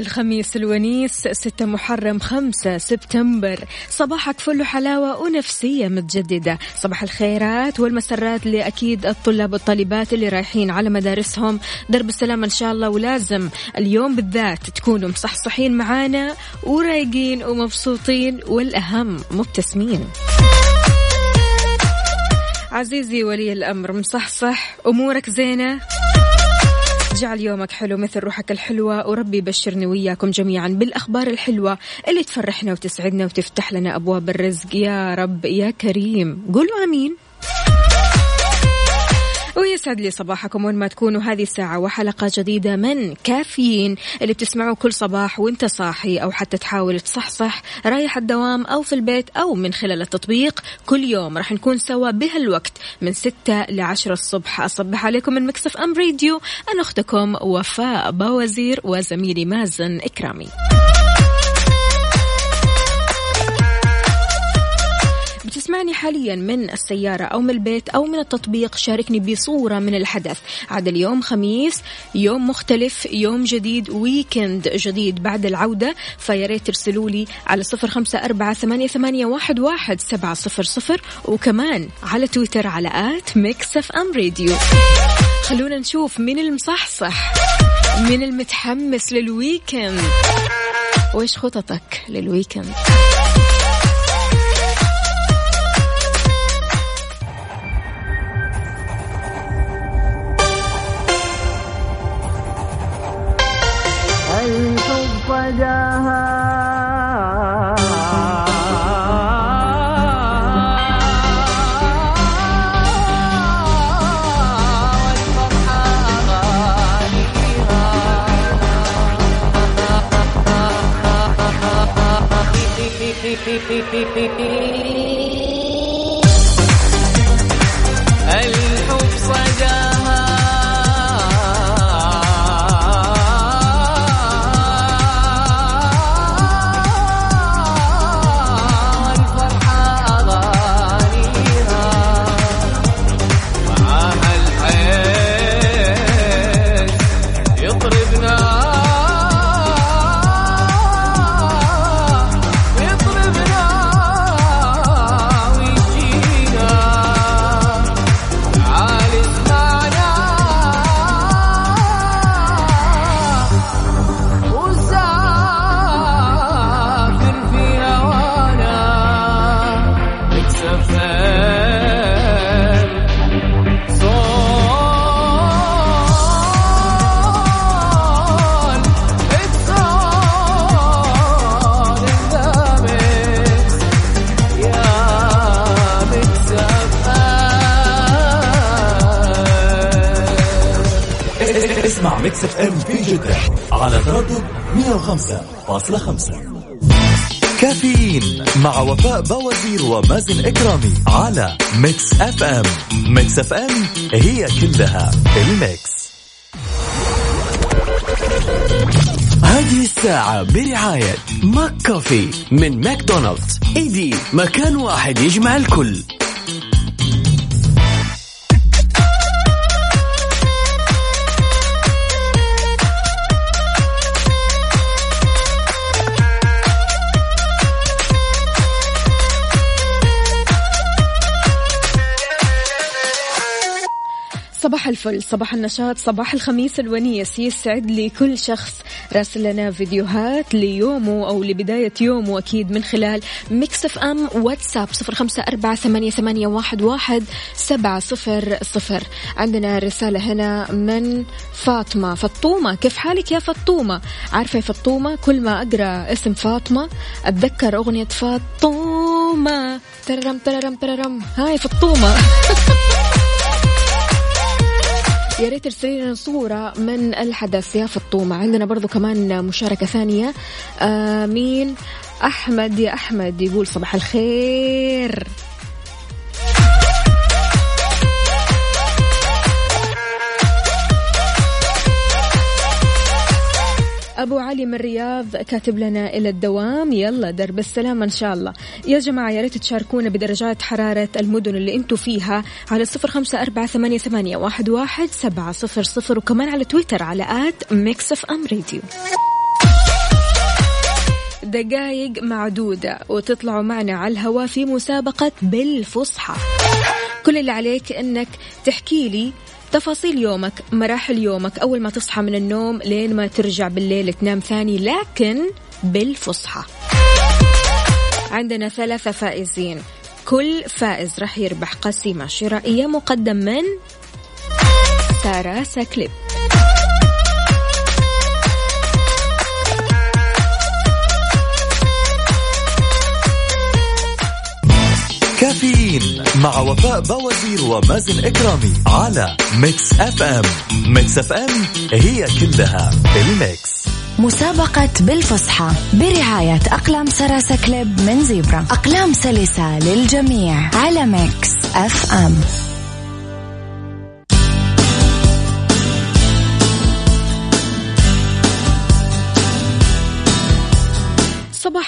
الخميس الونيس 6 محرم 5 سبتمبر. صباحك فل حلاوة ونفسية متجددة. صباح الخيرات والمسرات لأكيد الطلاب والطالبات اللي رايحين على مدارسهم. درب السلام إن شاء الله ولازم اليوم بالذات تكونوا مصحصحين معانا ورايقين ومبسوطين والأهم مبتسمين. عزيزي ولي الأمر مصحصح أمورك زينة. جعل يومك حلو مثل روحك الحلوة وربي يبشرني وياكم جميعا بالأخبار الحلوة اللي تفرحنا وتسعدنا وتفتح لنا أبواب الرزق. يا رب يا كريم. قولوا أمين. ويسعد لي صباحكم وين ما تكونوا هذه الساعة وحلقة جديدة من كافيين اللي بتسمعوه كل صباح وانت صاحي أو حتى تحاول تصحصح رايح الدوام أو في البيت أو من خلال التطبيق كل يوم. راح نكون سوا بهالوقت من ستة لعشرة الصبح. أصبح عليكم من Mix FM راديو. أنا أختكم وفاء باوزير وزميلي مازن إكرامي. بتسمعني حاليا من السيارة أو من البيت أو من التطبيق. شاركني بصورة من الحدث. عاد اليوم خميس يوم مختلف يوم جديد weekend جديد بعد العودة. فياريت ترسلوا لي على صفر خمسة أربعة ثمانية, ثمانية واحد, واحد سبعة صفر صفر. وكمان على تويتر على at Mix FM راديو. خلونا نشوف مين المصحصح مين المتحمس لل weekend وإيش خططك لل weekend الحب جدة على تردد 105.5 كافيين مع وفاء بوازير ومازن إكرامي على Mix FM. Mix FM هي كلها ال mix. هذه الساعة برعاية McCafé من ماكدونالدز. إيدي مكان واحد يجمع الكل. الفل. صباح النشاط صباح الخميس الونيس يسعد لي كل شخص. راسل لنا فيديوهات ليومه أو لبداية يومه أكيد من خلال Mix FM واتساب صفر خمسة أربعة ثمانية, ثمانية واحد, واحد سبعة صفر صفر. عندنا رسالة هنا من فاطمة. فطومة كيف حالك يا فطومة؟ عارفة يا فطومة كل ما أقرأ اسم فاطمة أتذكر أغنية فاطمة. تررم تررم تررم. هاي فطومة. يا ريت ترسلي لنا صورة من الحدث يا فطومة. عندنا برضو كمان مشاركة ثانية. آه مين أحمد يا أحمد يقول صباح الخير. أبو علي من الرياض كاتب لنا إلى الدوام. يلا درب السلامة إن شاء الله. يا جماعة يا ريت تشاركونا بدرجات حرارة المدن اللي أنتم فيها على صفر خمسة أربعة ثمانية, ثمانية واحد, واحد سبعة صفر صفر وكمان على تويتر على at Mix FM راديو. دقايق معدودة وتطلعوا معنا على الهواء في مسابقة بالفصحى. كل اللي عليك إنك تحكي لي تفاصيل يومك مراحل يومك. أول ما تصحى من النوم لين ما ترجع بالليل تنام ثاني لكن بالفصحى. عندنا ثلاثة فائزين. كل فائز راح يربح قسيمة شرائية مقدم من Sarasa Clip. كافيين مع وفاء بوازير ومازن إكرامي على Mix FM. Mix FM هي كلها ال mix. مسابقة بالفصحى برعاية أقلام Sarasa Clip من Zebra. أقلام سلسة للجميع على Mix FM.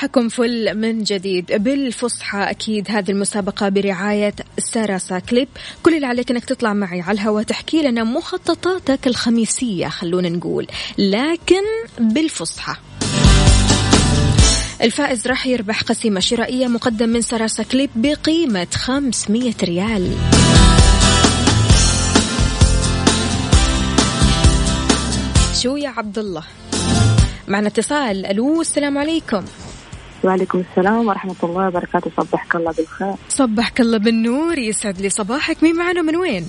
صباحكم فل من جديد. بالفصحى أكيد هذه المسابقة برعاية Sarasa Clip كل اللي عليك أنك تطلع معي على الهواء تحكي لنا مخططاتك الخميسية خلونا نقول. لكن بالفصحى. الفائز راح يربح قسيمة شرائية مقدم من سراسا كليب بقيمة 500 ريال. شو يا عبد الله؟ معنا اتصال. ألو السلام عليكم. وعليكم السلام ورحمة الله وبركاته. صبحك الله بالخير. صبحك الله بالنور. يسعد لي صباحك. مين معنا من وين؟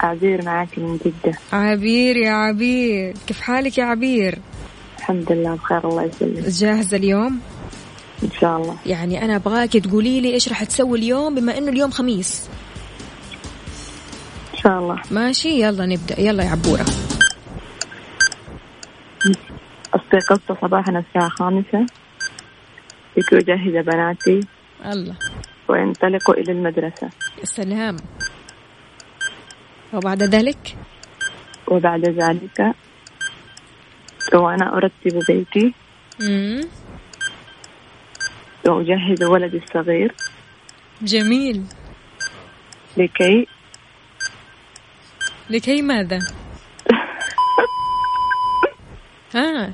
عبير معك من جدة. عبير يا عبير. كيف حالك يا عبير؟ الحمد لله بخير الله يسلمك. جاهزة اليوم؟ إن شاء الله. يعني أنا أبغاك تقولي لي إيش راح تسوي اليوم بما إنه اليوم خميس. إن شاء الله. ماشي يلا نبدأ. يلا يا عبورة. استيقظت صباحا الساعة خامسة. لكي أجهز بناتي. الله. وينطلقوا إلى المدرسة. يا سلام. وبعد ذلك؟ وبعد ذلك وأنا أرتب بيتي. مم. وأجهز ولدي الصغير. جميل. لكي لكي ماذا؟ ها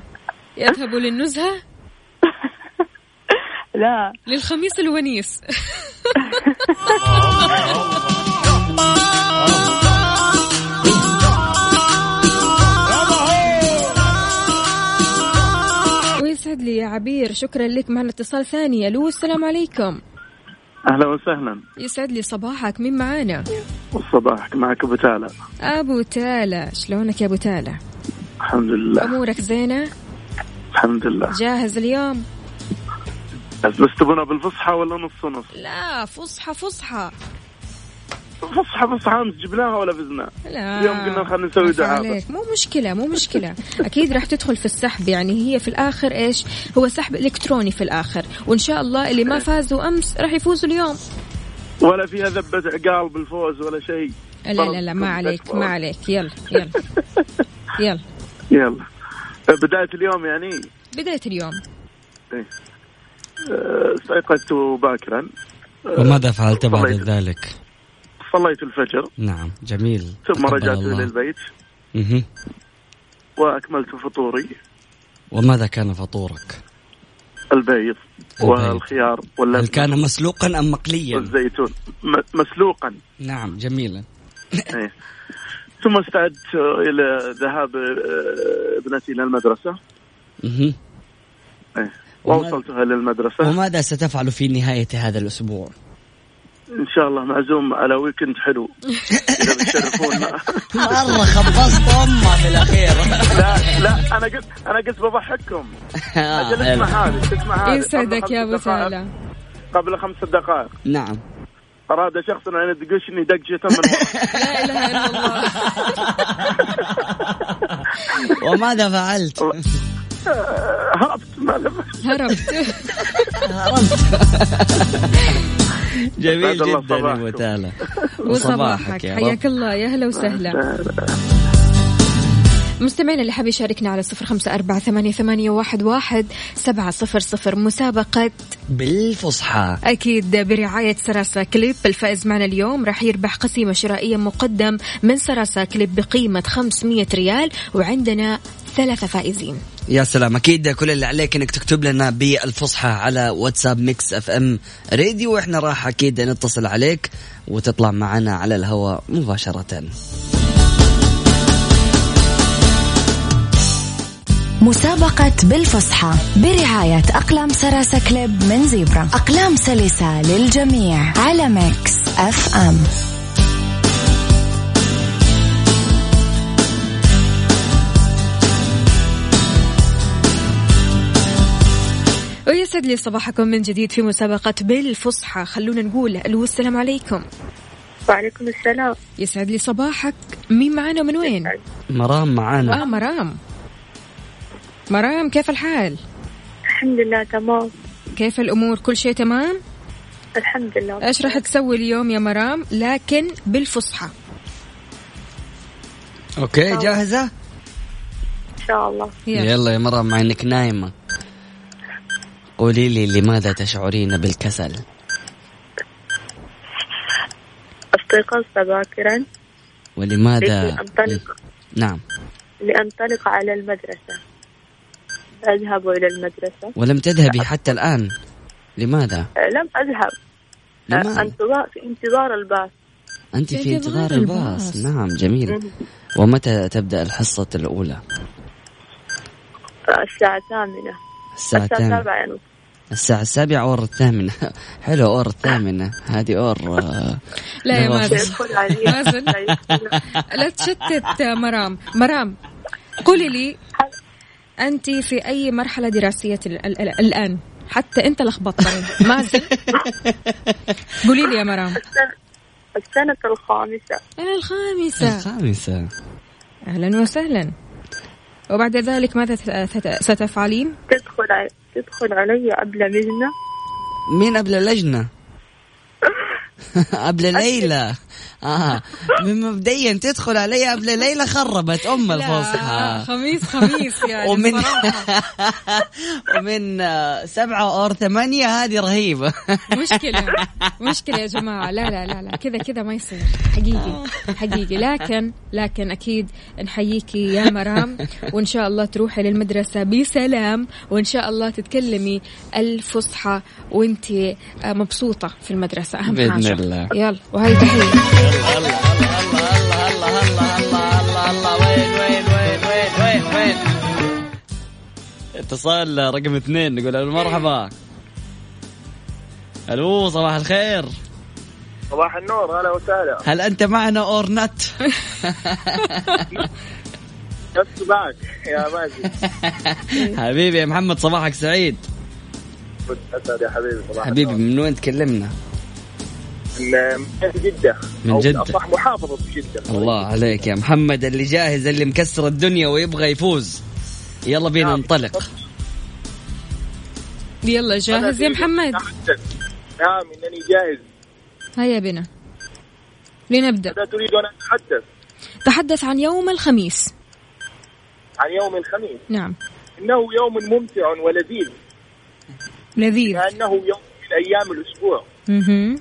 يذهب للنزهة؟ لا. للخميس الونيس. ويسعد لي يا عبير. شكرا لك. معنا اتصال ثاني. ألو السلام عليكم. أهلا وسهلا. يسعد لي صباحك. مين معانا؟ صباحك. معك أبو تالا أبو تالا شلونك يا أبو تالا الحمد لله. أمورك زينة؟ الحمد لله. جاهز اليوم؟ بس تبونا بالفصحى ولا نص نص لا فصحى فصحى. فصحى فصحى أمس جبناها ولا فزنا؟ لا. اليوم قلنا خلينا نسوي. عليك. مو مشكلة مو مشكلة. أكيد راح تدخل في السحب يعني هي في الآخر إيش؟ هو سحب إلكتروني في الآخر. وإن شاء الله اللي ما فازوا أمس راح يفوزوا اليوم. ولا فيها ذبة عقال بالفوز ولا شيء. لا لا لا ما عليك ما عليك. يلا يلا. يلا. يلا. بداية اليوم يعني؟ بداية اليوم. إيه. استيقظت باكرا وماذا فعلت بعد صليت. ذلك؟ صليت الفجر نعم جميل ثم رجعت الله. إلى البيت. وأكملت فطوري وماذا كان فطورك؟ البيض والخيار هل واللبن كان مسلوقا أم مقليا؟ والزيتون مسلوقا نعم جميلا إيه. ثم استعدت إلى ذهاب آه، ابنتي إلى المدرسة مهم. ووصلتها للمدرسة. وماذا ستفعل في نهاية هذا الأسبوع؟ إن شاء الله معزوم على ويكند حلو. إذا بتشرفونا مرة خبصت أمه في الأخير. لا لا أنا قلت أنا قلت بضحككم. أجل اسمع هذه اسمع هذه. يسعدك قبل يا أبو دقائق- سالم قبل خمس دقائق. نعم. أراد شخص أن يدقشني دقشة من. لا إله إلا الله. وماذا فعلت؟ هربت. هربت. جميل جدا يا صباحكم. ابو تالا وصباحك يا حياك الله. يا هلا وسهلا. مستمعينا اللي حاب يشاركنا على صفر خمسة أربعة ثمانية, ثمانية واحد, واحد سبعة صفر صفر. مسابقة بالفصحى. أكيد برعاية Sarasa Clip. الفائز معنا اليوم راح يربح قسيمة شرائية مقدم من Sarasa Clip بقيمة 500 ريال. وعندنا ثلاثة فائزين. يا سلام. أكيد كل اللي عليك إنك تكتب لنا بالفصحى على واتساب Mix FM راديو وإحنا راح أكيد نتصل عليك وتطلع معنا على الهواء مباشرة. مسابقة بالفصحى برعاية أقلام Sarasa Clip من Zebra. أقلام سلسة للجميع على Mix FM. ويسعد لي صباحكم من جديد في مسابقة بالفصحى. خلونا نقول ألو السلام عليكم. وعليكم السلام. يسعد لي صباحك. مين معانا ومن وين؟ مرام معانا. آه مرام. مرام كيف الحال؟ الحمد لله تمام. كيف الأمور؟ كل شيء تمام؟ الحمد لله. إيش راح تسوي اليوم يا مرام؟ لكن بالفصحى. أوكي جاهزة؟ إن شاء الله. يلا. يلا يا مرام مع إنك نايمة. قولي لي لماذا تشعرين بالكسل؟ استيقظت باكرا ولماذا؟ لكي أنطلق. نعم. لأنطلق على المدرسة. أذهب إلى المدرسة. ولم تذهبي حتى الآن. لماذا؟ لم أذهب. لماذا؟ انتظار في انتظار الباص. أنت في انتظار الباص. نعم جميل. ومتى تبدأ الحصة الأولى؟ أه، الساعة الثامنة. الساعة الثامنة. السابعة ونصف الساعة السابعة or الثامنة. حلو or الثامنة. هذه or آه، لا يا. مازن. مازن. لا تشتت مرام. مرام قولي لي أنت في أي مرحلة دراسية ال- ال- ال- الآن؟ حتى أنت لخبطتني. مازن قولي لي يا مرام. السنة الخامسة. الخامسة. الخامسة. أهلا وسهلا. وبعد ذلك ماذا ستفعلين؟ تدخل تدخل علي قبل مجنة مين قبل اللجنة قبل ليلى. آه. من مبدئيا تدخل علي قبل ليلى خربت أم لا الفصحى. خميس خميس يعني ومن. ومن آه، سبعة أور ثمانية هذه رهيبة. مشكلة مشكلة يا جماعة. لا لا لا لا كذا كذا ما يصير. حقيقي حقيقي. لكن لكن أكيد نحييكي يا مرام وإن شاء الله تروحي للمدرسة بسلام وإن شاء الله تتكلمي الفصحى وأنت مبسوطة في المدرسة. أهم بإذن حاجة. الله. يلا وهي تحية. اتصال رقم اثنين نقول ألو مرحبا. ألو صباح الخير. صباح النور هلا وسهلا. هل أنت معنا اور نت بس معك يا مازن. حبيبي يا محمد صباحك سعيد. أسعد يا حبيبي صباح حبيبي من وين تكلمنا. من جدة من أو جدة. أصح محافظة جدة الله عليك يا محمد اللي جاهز اللي مكسر الدنيا ويبغى يفوز. يلا بينا نعم. ننطلق يلا جاهز يا محمد؟ أتحدث. نعم إنني جاهز. هيا بنا لنبدأ. ماذا تريد أن أتحدث؟ تحدث عن يوم الخميس. عن يوم الخميس؟ نعم. إنه يوم ممتع ولذيذ. لذيذ. لأنه يوم من أيام الأسبوع. مهم.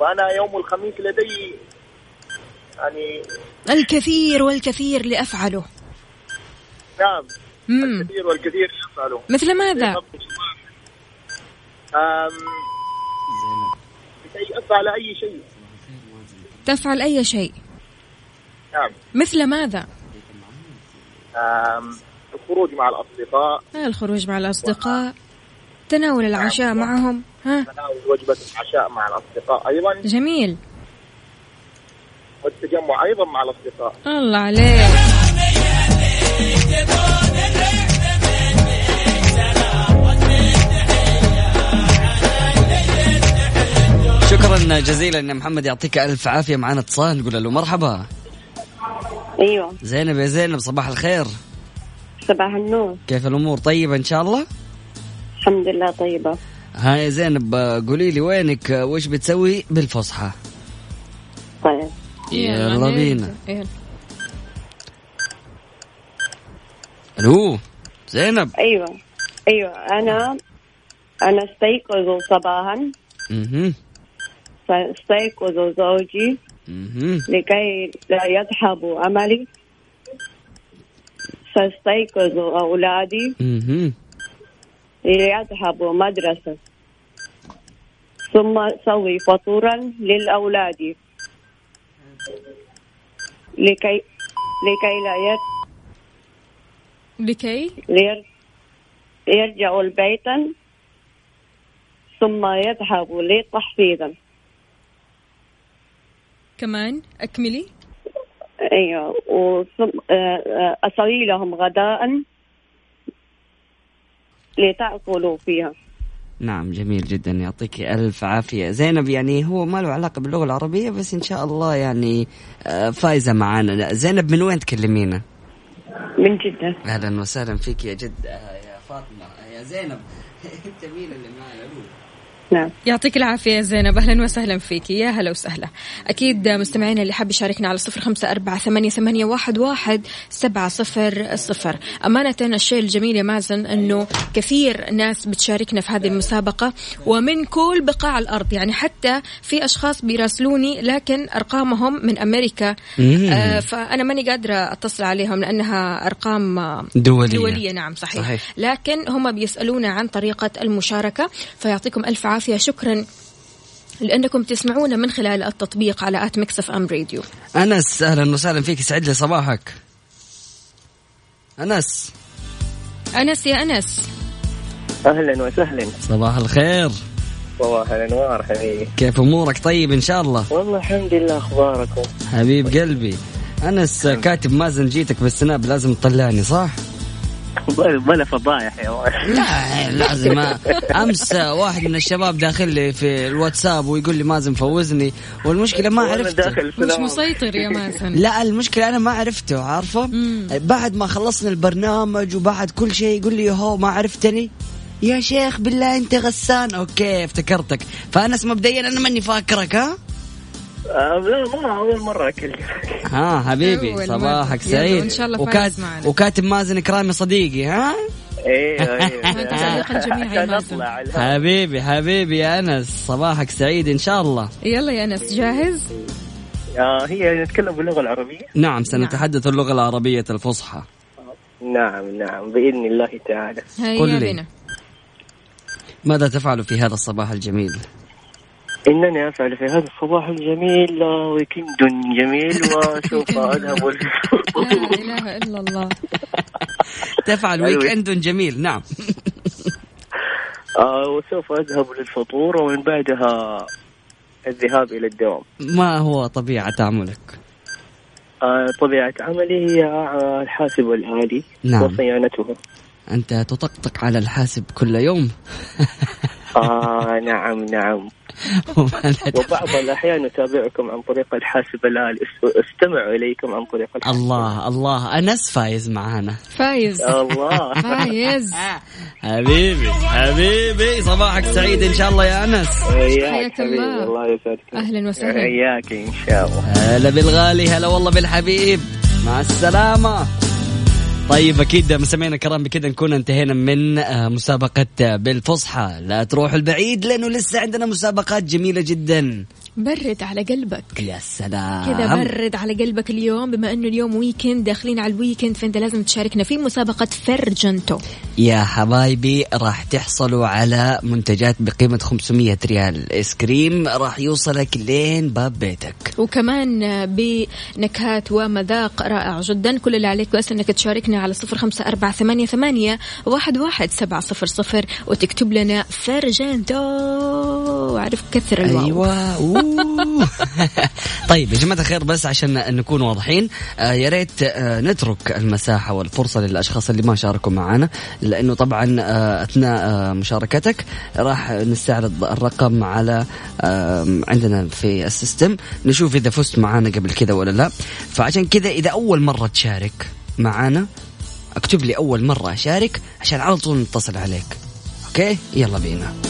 وأنا يوم الخميس لدي يعني الكثير والكثير لأفعله. نعم مم. الكثير والكثير يفعله مثل ماذا؟ لكي أفعل أي شيء. تفعل أي شيء. نعم. مثل ماذا؟ الخروج مع الأصدقاء. آه، الخروج مع الأصدقاء. تناول العشاء معهم. ها؟ تناول وجبة العشاء مع الأصدقاء. أيضا جميل. والتجمع أيضا مع الأصدقاء. الله عليك. شكرا جزيلا يا محمد يعطيك ألف عافية معنا اتصال نقول له مرحبا. أيوه. زينب يا زينب صباح الخير. صباح النور. كيف الأمور؟ طيبة إن شاء الله؟ الحمد لله طيبة. ها يا زينب قولي لي وينك؟ وش بتسوي بالفصحى؟ طيب. يلا بينا. ألو زينب. أيوه. أيوه أنا أنا استيقظ صباحا. أها فاستيقظ زوجي. أها لكي لا يذهب عملي فاستيقظ أولادي. أها ليذهبوا مدرسة. ثم سوي فطورا للأولاد. لكي لكي لا ير- لكي؟ لير- يرجعوا البيت ثم يذهبوا للتحفيظ. كمان؟ أكملي. أيوه. وثم آه، آه، أسوي لهم غداء. لتأكلوا فيها. نعم جميل جدا. يعطيك ألف عافية. زينب يعني هو ما له علاقة باللغة العربية بس إن شاء الله يعني آه، فايزة معانا. زينب من وين تكلمينا؟ من جدة. أهلا وسهلا فيك يا جد آه، يا فاطمة آه، يا زينب. جميلة اللي معنا. نعم. يعطيك العافية يا زينب. أهلا وسهلا فيك. يا هلا وسهلا. أكيد مستمعينا اللي حاب يشاركنا على صفر خمسة أربعة ثمانية, ثمانية واحد, واحد سبعة صفر صفر. أمانة الشيء الجميل يا مازن أنه كثير ناس بتشاركنا في هذه المسابقة ومن كل بقاع الأرض. يعني حتى في أشخاص بيراسلوني لكن أرقامهم من أمريكا. آه فأنا ماني قادرة أتصل عليهم لأنها أرقام دولية. دولية. نعم صحيح, صحيح. لكن هم بيسألونا عن طريقة المشاركة. فيعطيكم ألف عافية شكرا لأنكم تسمعونا من خلال التطبيق على at Mix FM Radio. أنس أهلا وسهلا فيك. يسعد لي صباحك. أنس. أنس يا أنس. أهلا وسهلا. صباح الخير. صباح الأنوار حبيبي. كيف أمورك؟ طيب إن شاء الله. والله الحمد لله أخباركم؟ حبيب قلبي. أنس آه، كاتب مازن جيتك بالسناب لازم تطلعني صح؟ بلا بلا فضايح يا. لا لازم. أمس واحد من الشباب داخل لي في الواتساب ويقول لي مازن فوزني والمشكلة ما عرفت مش. مسيطر يا مازن. لا المشكلة أنا ما عرفته عارفة؟ مم. بعد ما خلصنا البرنامج وبعد كل شيء يقول لي هو ما عرفتني يا شيخ بالله أنت غسان. okay افتكرتك. فانس مبدئيا أنا ماني فاكرك ها؟ لا ما أول مرة اكلمك ها حبيبي صباحك سعيد. وإن شاء الله وكات... وكاتب مازن إكرامي صديقي ها؟ أيوه أيوه. حبيبي حبيبي يا أنس. صباحك سعيد إن شاء الله. يلا يا أنس جاهز؟ آه هي نتكلم باللغة العربية؟ نعم سنتحدث اللغة العربية الفصحى. نعم نعم بإذن الله تعالى. قل هيا لي. بنا ماذا تفعل في هذا الصباح الجميل؟ إنني أفعل في هذا الصباح الجميل ويكند جميل وسوف اذهب لا إله إلا الله تفعل أيوة. weekend جميل نعم آه، وسوف أذهب للفطور ومن بعدها الذهاب إلى الدوام ما هو طبيعة عملك؟ آه، طبيعة عملي هي آه، الحاسب الآلي نعم. وصيانته أنت تطقطق على الحاسب كل يوم آه نعم نعم؟ وبعض الأحيان أتابعكم عن طريق الحاسب الآلي. أس- أستمع إليكم عن طريق الحاسب. الله الله. أنس فايز معانا. فايز. الله. فايز. حبيبي حبيبي. صباحك سعيد إن شاء الله يا أنس. حياك. الله يسعدك. أهلا وسهلا. حياك إن شاء الله. هلا بالغالي هلا والله بالحبيب. مع السلامة. طيب أكيد مستمعينا الكرام بكذا نكون انتهينا من آه، مسابقة آه، بالفصحى. لا تروحوا البعيد لأنه لسه عندنا مسابقات جميلة جدا. برد على قلبك. يا سلام. كذا برد على قلبك اليوم بما إنه اليوم weekend داخلين على ال weekend فأنت لازم تشاركنا في مسابقة فرجنتو يا حبايبي راح تحصلوا على منتجات بقيمة 500 ريال. ايس كريم راح يوصلك لين باب بيتك. وكمان بنكهات ومذاق رائع جدا. كل اللي عليك بس إنك تشاركنا على صفر خمسة أربعة ثمانية, ثمانية واحد, واحد سبعة صفر صفر وتكتب لنا فرجنتو عارف كثر الواو. أيوه. طيب يا جماعة الخير بس عشان نكون واضحين آه يا ريت آه نترك المساحة والفرصة للأشخاص اللي ما شاركوا معنا لأنه طبعا آه أثناء آه مشاركتك راح نستعرض الرقم على عندنا في السيستم. نشوف إذا فزت معانا قبل كذا ولا لا. فعشان كذا إذا أول مرة تشارك معانا اكتب لي أول مرة أشارك عشان على طول نتصل عليك. أوكي؟ يلا بينا.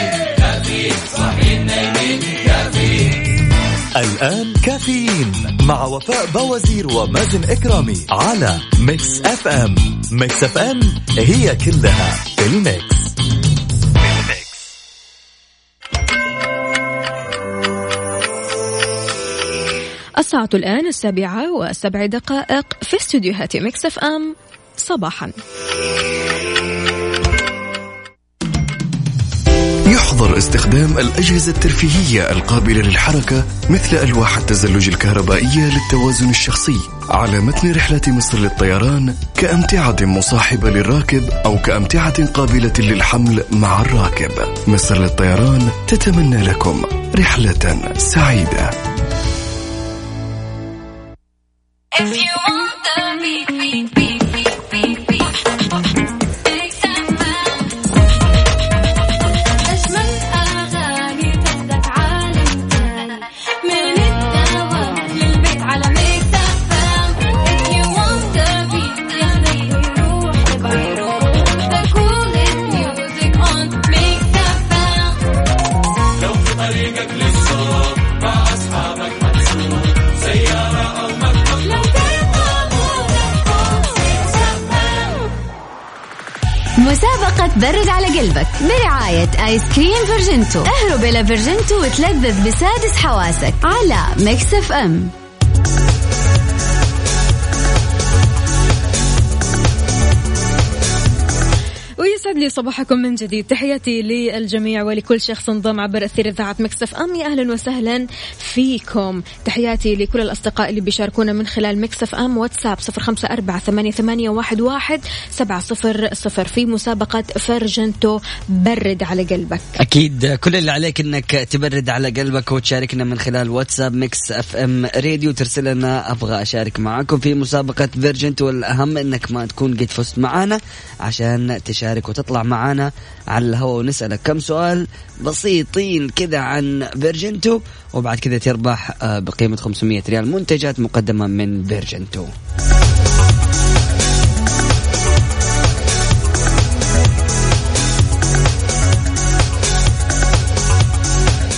الآن كافيين مع وفاء بوازير ومازن إكرامي على Mix FM. Mix FM هي كلها في ال mix. الساعة الآن السابعة وسبع دقائق في استديوهات Mix FM. صباحا. يحظر استخدام الأجهزة الترفيهية القابلة للحركة مثل ألواح التزلج الكهربائية للتوازن الشخصي على متن رحلة مصر للطيران كأمتعة مصاحبة للراكب أو كأمتعة قابلة للحمل مع الراكب. مصر للطيران تتمنى لكم رحلة سعيدة. If you want برعاية آيس كريم فيرجنتو. اهرب إلى فيرجنتو وتلذذ بسادس حواسك على Mix F لي صباحكم من جديد. تحياتي للجميع ولكل شخص انضم عبر أثير إذاعة Mix FM. يا أهلا وسهلا فيكم. تحياتي لكل الأصدقاء اللي بيشاركونا من خلال Mix FM. واتساب صفر خمسة أربعة ثمانية, ثمانية واحد, واحد سبعة صفر صفر. في مسابقة فرجنتو برد على قلبك. أكيد. كل اللي عليك إنك تبرد على قلبك وتشاركنا من خلال واتساب Mix FM Radio. ترسل لنا أبغى أشارك معاكم في مسابقة فيرجنتو والأهم إنك ما تكون قد فزت معانا. عشان تشارك وتطلع معانا على الهواء ونسألك كم سؤال بسيطين كذا عن فيرجنتو وبعد كذا تربح آه، بقيمة 500 ريال منتجات مقدمة من فيرجنتو.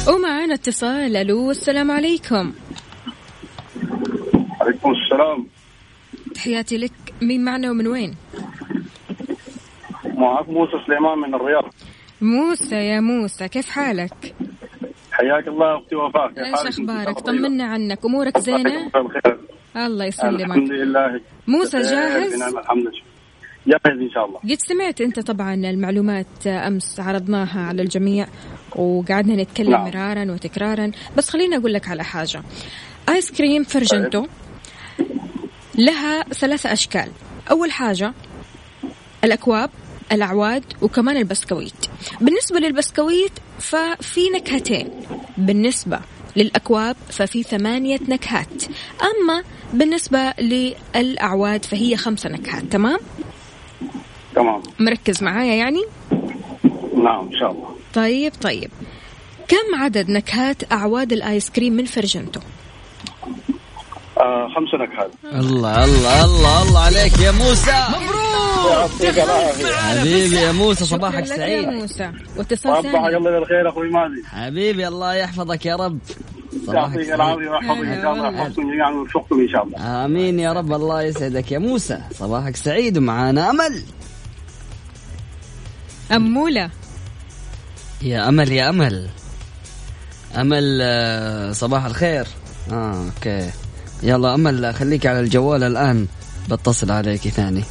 ومعنا اتصال ألو السلام عليكم. عليكم السلام. تحياتي لك. مين معنا ومن وين؟ معك موسى سليمان من الرياض. موسى يا موسى كيف حالك؟ حياك الله أختي وفاء إيش؟ أخبارك؟ طمنا عنك أمورك زينة؟ الله الحمد يسلمك لله. موسى جاهز؟ الحمد لله. جاهز إن شاء الله. قد سمعت أنت طبعا المعلومات أمس عرضناها على الجميع وقعدنا نتكلم نعم. مرارا وتكرارا. بس خليني أقول لك على حاجة. آيس كريم فرجنتو لها ثلاثة أشكال. أول حاجة الأكواب. الأعواد وكمان البسكويت. بالنسبة للبسكويت ففي نكهتين. بالنسبة للأكواب ففي ثمانية نكهات. أما بالنسبة للأعواد فهي خمسة نكهات. تمام؟ تمام. مركز معايا يعني؟ نعم إن شاء الله. طيب طيب. كم عدد نكهات أعواد الآيس كريم من فرجنتو؟ آه خمس نكهات. الله الله الله الله عليك يا موسى. العافيه حبيبي يا موسى صباحك سعيد. موسى واتصال صباح ثاني الله بالخير أخوي مازن. حبيبي الله يحفظك يا رب. صباحك يعطيك العافية ويحفظك إن شاء الله. يحفظكم جميعا ويوفقكم إن شاء الله. آمين يا رب الله يسعدك يا موسى. صباحك سعيد ومعانا أمل. أمولة. يا أمل يا أمل. أمل آه، صباح الخير. آه okay. يلا أمل خليك على الجوال الآن. بتصل عليك ثاني.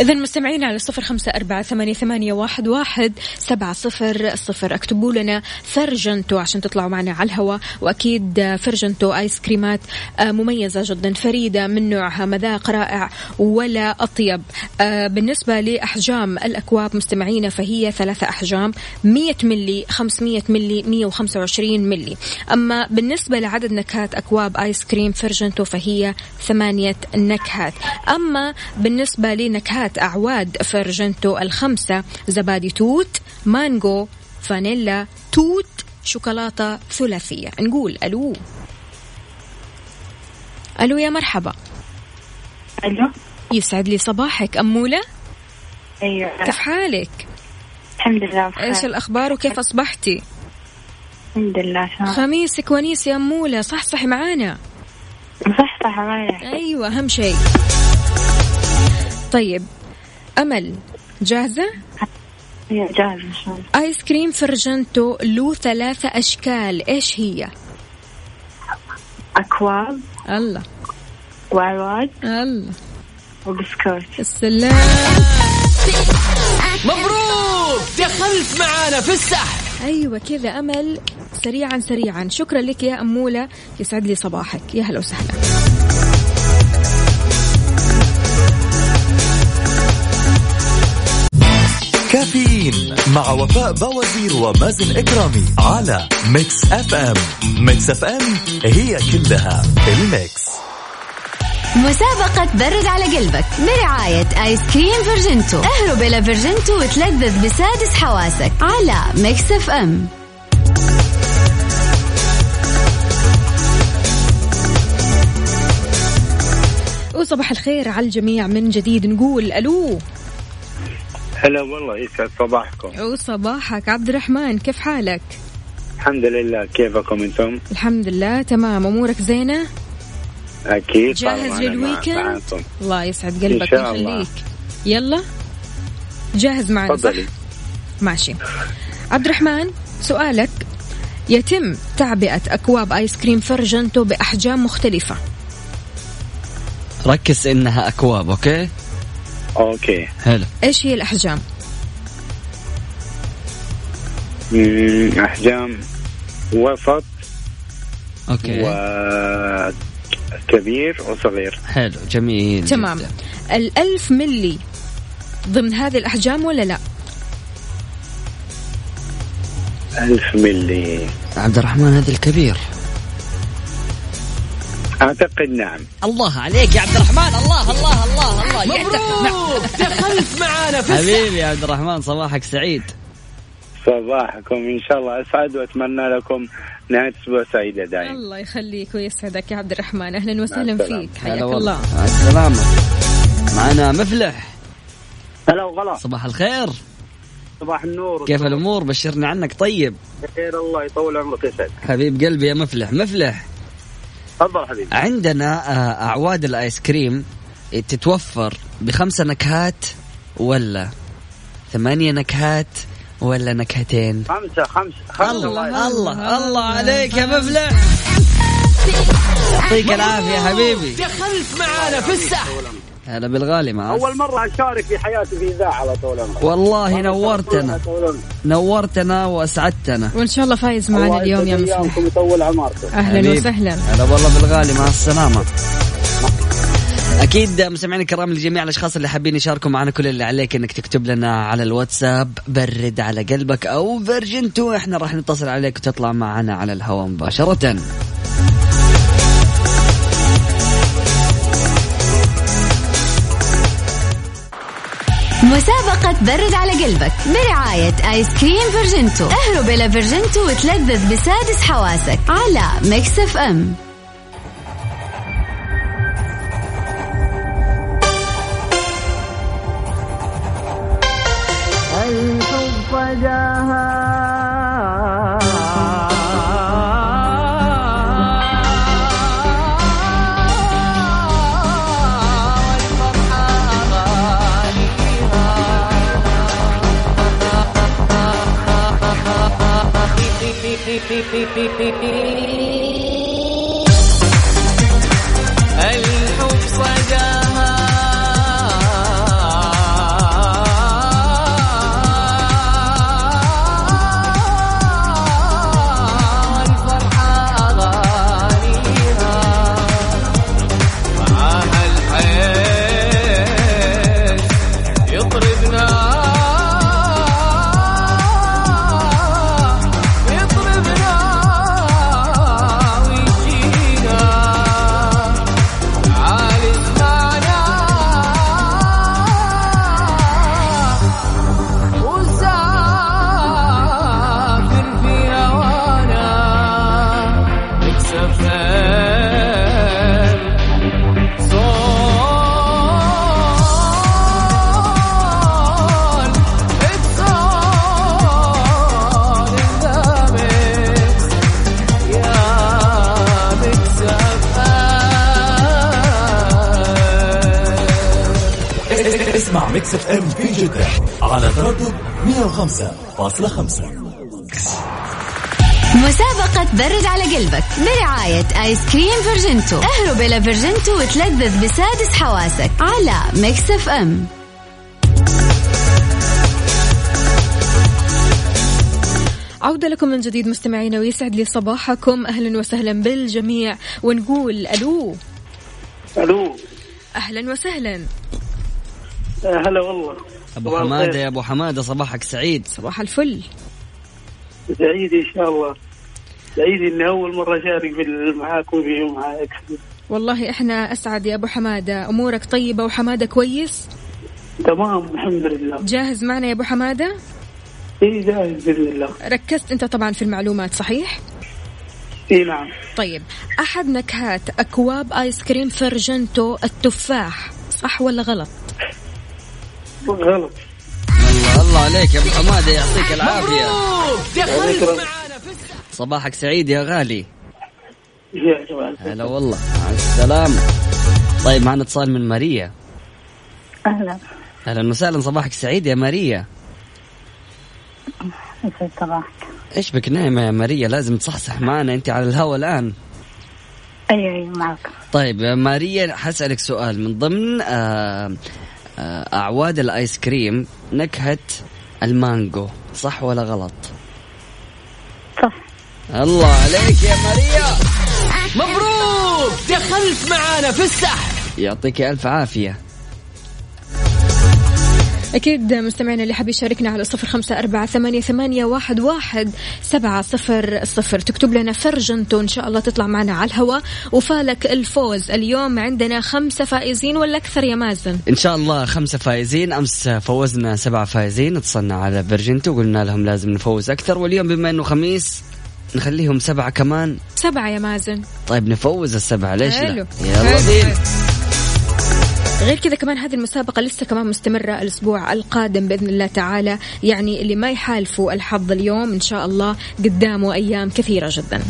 إذا مستمعين على صفر خمسة أربعة ثمانية, ثمانية واحد, واحد سبعة صفر صفر. اكتبوا لنا فرجنتو عشان تطلعوا معنا على الهواء وأكيد فرجنتو آيس كريمات آه، مميزة جدا فريدة من نوعها مذاق رائع ولا أطيب. آه، بالنسبة لأحجام الأكواب مستمعينا فهي ثلاثة أحجام 100 ملي 500 ملي 125 ملي أما بالنسبة لعدد نكهات أكواب آيس كريم فرجنتو فهي ثمانية نكهات. أما بالنسبة لنكهات أعواد فرجنتو الخمسة زبادي توت مانجو فانيلا توت شوكولاتة ثلاثية. نقول ألو. ألو يا مرحبا. ألو. يسعد لي صباحك أمولة أيوه. كيف حالك؟ الحمد لله بخير. إيش الأخبار وكيف أصبحتي؟ الحمد لله تمام. خميسك ونيس يا أمولة صح صح معانا؟ صح صح معايا. أيوة أهم شيء. طيب أمل. جاهزة؟ أيوه جاهز إن شاء الله. آيس كريم فرجنتو له ثلاثة أشكال. إيش هي؟ اكواب الله. وأعواد الله. وبسكوت. السلام. مبروك! دخلت معانا في السحب. أيوة كذا أمل. سريعا سريعا. شكرا لك يا أمولة. يسعد لي صباحك. يا هلا وسهلا. كافيين مع وفاء بوازير ومازن إكرامي على Mix FM. Mix FM هي كلها ال mix. مسابقة برد على قلبك برعاية آيس كريم فيرجنتو. اهرب إلى فيرجنتو وتلذذ بسادس حواسك على Mix FM. وصباح الخير على الجميع. من جديد نقول ألو. هلا والله يسعد صباحكم وصباحك عبد الرحمن كيف حالك؟ الحمد لله كيفكم أنتم؟ الحمد لله تمام أمورك زينة؟ أكيد جاهز لل weekend؟ الله يسعد إن قلبك شاء الله. ويخليك يلا جاهز معنا صح؟ تفضلي ماشي عبد الرحمن سؤالك يتم تعبئة أكواب آيس كريم فرجنتو بأحجام مختلفة ركز إنها أكواب okay okay. حلو. إيش هي الأحجام؟ مم، أحجام وسط okay. وكبير وصغير. حلو جميل تمام. جداً. الألف ملي ضمن هذه الأحجام ولا لا؟ ألف ملي. عبد الرحمن هذا الكبير. أعتقد نعم. الله عليك يا عبد الرحمن. الله الله الله الله. مبروك. دخلت معانا في حبيبي يا عبد الرحمن صباحك سعيد. صباحكم. إن شاء الله أسعد وأتمنى لكم نهاية أسبوع سعيدة دائما الله يخليك ويسعدك يا عبد الرحمن. أهلا وسهلا. فيك. حياك الله. مع السلامة. معنا مفلح. هلا وغلا. صباح الخير. صباح النور. كيف الأمور؟ بشرنا عنك طيب. بخير الله يطول عمرك يسعد حبيب قلبي يا مفلح. مفلح. تفضل حبيبي. عندنا آه، أعواد الآيس كريم تتوفر بخمسة نكهات ولا ثمانية نكهات ولا نكهتين؟ خمسة خمسة خمسة. الله الله الله عليك يا مفلح. يعطيك العافية يا حبيبي. دخلت معانا في السحب هلا بالغالي معك أول مرة أشارك في حياتي في إذاعة على طول. عمرك والله نورتنا. نورتنا وأسعدتنا. وإن شاء الله فايز معنا اليوم يا أيامكم يطول عمركم. أهلا حبيب. وسهلا. هلا والله بالغالي مع السلامة. أكيد مستمعينا الكرام لجميع الأشخاص اللي حابين يشاركوا معنا كل اللي عليك إنك تكتب لنا على الواتساب برد على قلبك أو فيرجن تو إحنا راح نتصل عليك وتطلع معنا على الهواء مباشرة. مسابقة برد على قلبك برعاية آيس كريم فيرجنتو. اهرب إلى فيرجنتو وتلذذ بسادس حواسك على ميكس اف ام. الحب اسمع ميكس اف ام في جدة على تردد 105.5 مسابقة برد على قلبك برعاية آيس كريم فيرجنتو. اهرب إلى فيرجنتو وتلذذ بسادس حواسك على ميكس اف ام. عودة لكم من جديد مستمعينا ويسعد لي صباحكم. أهلا وسهلا بالجميع ونقول ألو. ألو. أهلا وسهلا. هلا والله. أبو حمادة. يا أبو حمادة صباحك سعيد. صباح الفل. سعيد إن شاء الله. سعيد إني أول مرة أشارك معاك والله إحنا أسعد يا أبو حمادة. أمورك طيبة وحمادة كويس؟ تمام الحمد لله. جاهز معنا يا أبو حمادة؟ إي جاهز بإذن الله. ركزت أنت طبعا في المعلومات صحيح؟ إي نعم. طيب أحد نكهات أكواب آيس كريم فرجنتو التفاح صح ولا غلط؟ غلط. الله الله عليك يا أبو حماده يعطيك العافية. السحب صباحك سعيد يا غالي. هلا والله مع السلامة. طيب معنا اتصال من ماريا. أهلا. أهلا وسهلا صباحك سعيد يا ماريا. صباحك؟ إيش بك نايمة يا ماريا؟ لازم تصحصح معنا أنت على الهوا الآن. أيوة أيوة معك. طيب يا ماريا حسألك سؤال. من ضمن آه، آه، أعواد الآيس كريم نكهة المانجو صح ولا غلط؟ صح. الله عليك يا ماريا. مبروك! دخلت معانا في السحب. يعطيك ألف عافية. أكيد مستمعينا اللي حاب يشاركنا على صفر خمسة أربعة ثمانية, ثمانية واحد, واحد سبعة صفر صفر. تكتب لنا فرجنتو إن شاء الله تطلع معنا على الهواء وفالك الفوز. اليوم عندنا خمسة فائزين ولا أكثر يا مازن؟ إن شاء الله خمسة فائزين. أمس فوزنا سبعة فائزين. اتصلنا على فيرجنتو وقلنا لهم لازم نفوز أكثر. واليوم بما أنه خميس نخليهم سبعة كمان. سبعة يا مازن. طيب نفوز السبعة. ليش حلو. لا يلا. بينا. غير كذا كمان هذه المسابقة لسه كمان مستمرة الأسبوع القادم بإذن الله تعالى. يعني اللي ما يحالفوا الحظ اليوم إن شاء الله قدامه أيام كثيرة جدا.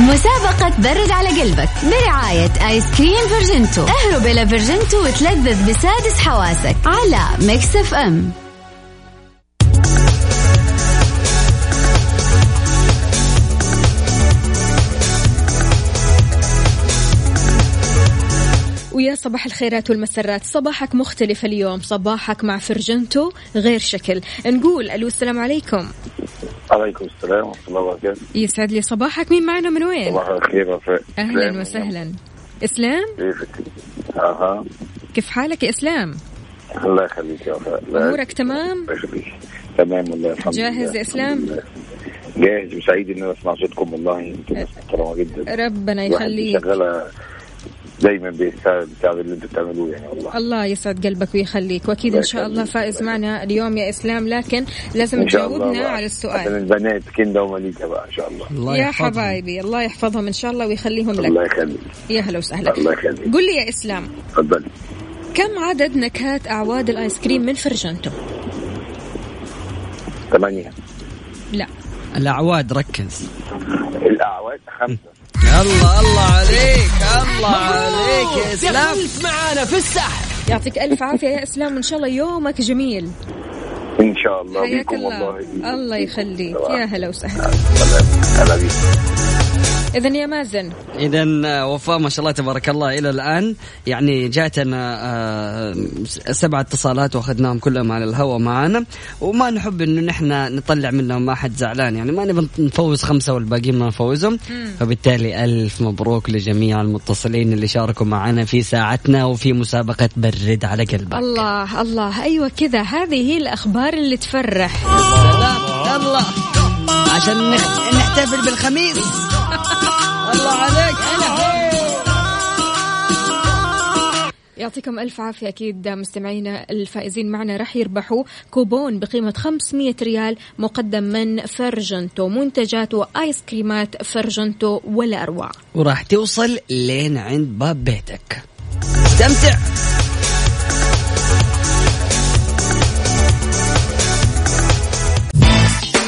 مسابقة برد على قلبك برعاية آيس كريم فيرجنتو. اهرب إلى فيرجنتو وتلذذ بسادس حواسك على ميكس اف ام. صباح الخيرات والمسرات. صباحك مختلف اليوم. صباحك مع فرجنتو غير شكل. نقول ألو السلام عليكم. عليكم السلام ورحمة الله وبركاته. يسعد لي صباحك. مين معنا من وين؟ صباح الخير وفاء أهلا وسهلا. كيفك؟ أها. كيف حالك يا إسلام؟ الله يخليك يا أمورك تمام؟ الله تمام والله الحمد جاهز يا لله. جاهز. وسعيد إن أنا أسمع صوتكم والله. أنتم محترمة جدا. ربنا يخليك. شغاله دايما بسبب اللي أنتم بتعملوه يعني والله. الله يسعد قلبك ويخليك. وأكيد إن الله شاء الله. فائز معنا اليوم يا إسلام. لكن لازم الله تجاوبنا. على السؤال. البنات كندا ومليكه بقى إن شاء الله. يا حبايبي الله يحفظهم إن شاء الله ويخليهم الله لك يخليك. يا هلا وسهلا. الله يخليك. قل لي يا إسلام تفضلي كم عدد نكهات أعواد الآيس كريم من فرجنتو؟ ثمانية. لا. الأعواد ركز. الأعواد خمسة. الله الله عليك الله عليك يا إسلام. دخلت معانا في السحب. يعطيك ألف عافية يا إسلام وإن شاء الله يومك جميل. إن شاء الله بيكم الله. والله. الله يخليك. يا هلا وسهلا. هلا بيك اذا يا مازن. اذا وفاء ما شاء الله تبارك الله إلى الآن. يعني جاتنا آه، سبع اتصالات وأخذناهم كلهم على الهواء معنا وما نحب إنه نحن نطلع منهم ما حد زعلان. يعني ما نبي نفوز خمسة والباقيين ما نفوزهم. فبالتالي ألف مبروك لجميع المتصلين اللي شاركوا معنا في ساعتنا وفي مسابقة برد على قلبك. الله الله. أيوه كذا. هذه هي الأخبار اللي تفرح. سلام. يلا. عشان نخ- نحتفل بالخميس. الله عليك. يعطيكم ألف عافية أكيد مستمعينا الفائزين معنا. راح يربحوا كوبون بقيمة 500 ريال مقدم من فرجنتو. منتجات وآيس كريمات فرجنتو ولا أروع. وراح توصل لين عند باب بيتك. استمتع.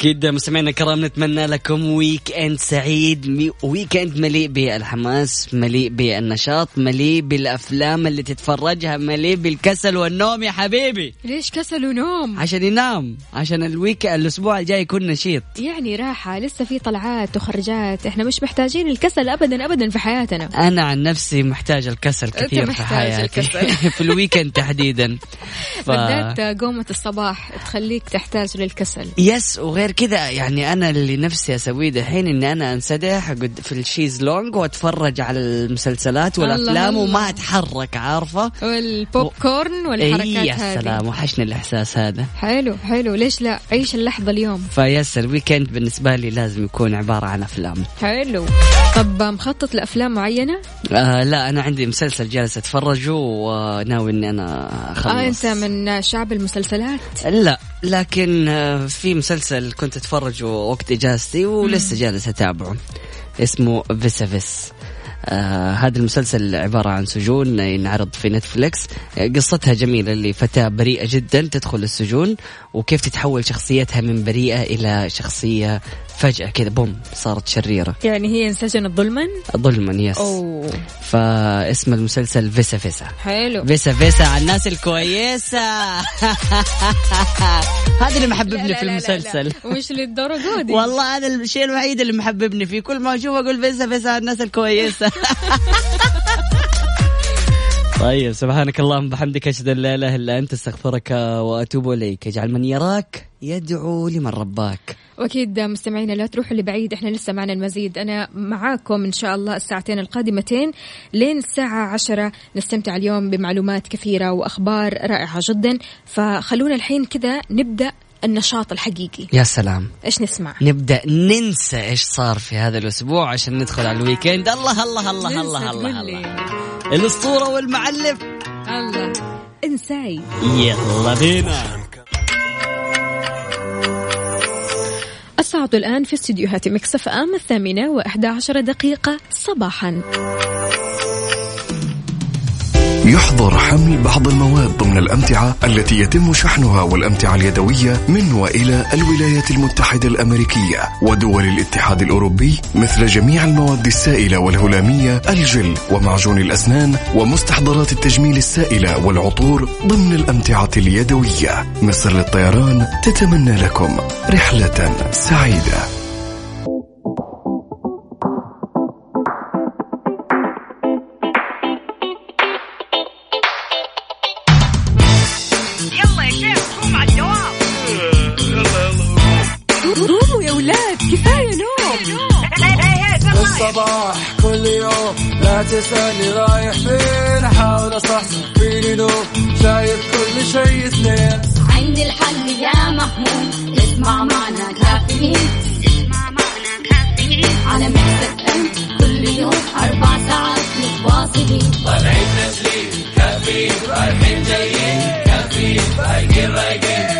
أكيد مستمعينا الكرام نتمنى لكم weekend سعيد weekend مليء بالحماس مليء بالنشاط مليء بالأفلام اللي تتفرجها مليء بالكسل والنوم يا حبيبي. ليش كسل ونوم؟ عشان ينام عشان ال week الأسبوع الجاي يكون نشيط. يعني راحة لسه في طلعات وخرجات إحنا مش محتاجين الكسل أبدا أبدا في حياتنا. أنا عن نفسي محتاج الكسل كثير في حياتي. الكسل. في ال weekend تحديدا. ف... بالذات قومة الصباح تخليك تحتاج للكسل. yes وغير كذا يعني أنا اللي نفسي أسويه دحين إني أنا أنسدح في ال chaise longue وأتفرج على المسلسلات والأفلام. وما أتحرك عارفة؟ وال pop corn والحركات إيه يا هذه. سلام وحشني الإحساس هذا. حلو حلو. ليش لا؟ عيش اللحظة اليوم. فبس ال weekend بالنسبة لي لازم يكون عبارة عن أفلام. حلو. طب مخطط لأفلام معينة؟ آه لا أنا عندي مسلسل جالس أتفرجه وناوي إني أنا أخلص. آه أنت من شعب المسلسلات؟ لا. لكن آه، في مسلسل كنت أتفرجه وقت إجازتي ولسه جالس أتابعه. اسمه Vis a Vis آه هذا المسلسل عبارة عن سجون ينعرض في نتفليكس آه، قصتها جميلة اللي فتاة بريئة جدا تدخل السجون وكيف تتحول شخصيتها من بريئة إلى شخصية فجأة كذا بوم صارت شريرة. يعني هي انسجنت ظلما؟ ظلما يس أوه. فاسم المسلسل فيسا فيسا. حلو. فيسا فيسا على الناس الكويسة. هذا اللي محببني في المسلسل. ومش للدرجة دي؟ والله هذا الشيء الوحيد اللي محببني فيه. كل ما أشوف أقول فيسا فيسا على الناس الكويسة. طيب سبحانك اللهم بحمدك أشهد أن لا إله إلا أنت أستغفرك وأتوب إليك. اجعل من يراك يدعو لمن رباك. وأكيد مستمعينا لا تروحوا لبعيد إحنا لسه معنا المزيد. أنا معاكم إن شاء الله الساعتين القادمتين لين الساعة عشرة. نستمتع اليوم بمعلومات كثيرة وأخبار رائعة جدا. فخلونا الحين كذا نبدأ النشاط الحقيقي. يا سلام. إيش نسمع؟ نبدأ ننسى إيش صار في هذا الأسبوع عشان ندخل على الويكند. الله الله الله الله الله. الله. الأسطورة والمعلم. الله. إنساي. يلا بينا. الساعة الآن في استديوهات مكسف أم الثامنة وإحدى عشر دقيقة صباحا. يحظر حمل بعض المواد ضمن الأمتعة التي يتم شحنها والأمتعة اليدوية من وإلى الولايات المتحدة الأمريكية ودول الاتحاد الأوروبي مثل جميع المواد السائلة والهلامية الجل ومعجون الأسنان ومستحضرات التجميل السائلة والعطور ضمن الأمتعة اليدوية. مصر للطيران تتمنى لكم رحلة سعيدة. الصباح. كل يوم لا تسألني رايح فين. أحاول أصحصح فيني لو شايف كل شيء سنين عندي الحل يا محمود. اسمع معنا كافيين. اسمع معنا كافيين. على ميكس أف إم. كل يوم أربع ساعات متواصلين. طالعين نازلين كافيين. رايحين جايين. كافيين. رايقين رايقين.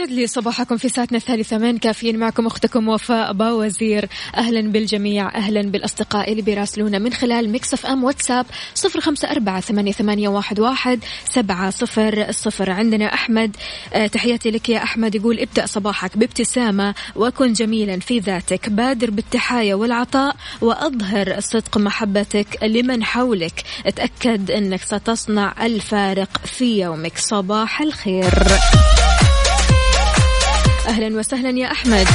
ويسعد لي صباحكم في ساعتنا الثالثة من كافيين معكم أختكم وفاء باوزير أهلا بالجميع أهلا بالأصدقاء اللي بيراسلونا من خلال Mix FM واتساب صفر خمسة أربعة ثمانية, واحد سبعة صفر صفر. عندنا أحمد آه تحياتي لك يا أحمد. يقول ابدأ صباحك بابتسامة وكن جميلا في ذاتك بادر بالتحايا والعطاء وأظهر صدق محبتك لمن حولك. اتأكد أنك ستصنع الفارق في يومك. صباح الخير. أهلا وسهلا يا أحمد.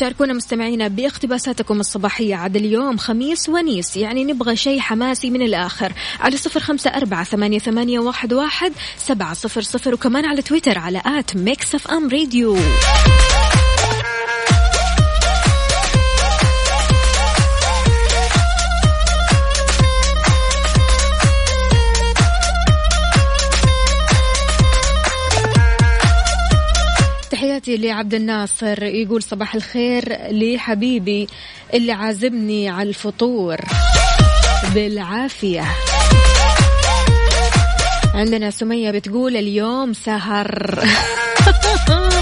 شاركونا مستمعينا باقتباساتكم الصباحية عاد اليوم خميس ونيس يعني نبغى شيء حماسي من الآخر. على صفر خمسة أربعة ثمانية, ثمانية واحد, واحد سبعة صفر صفر وكمان على تويتر على at Mix FM Radio. تحياتي لعبد الناصر يقول صباح الخير لحبيبي اللي عازمني على الفطور. بالعافية. عندنا سمية بتقول اليوم سهر.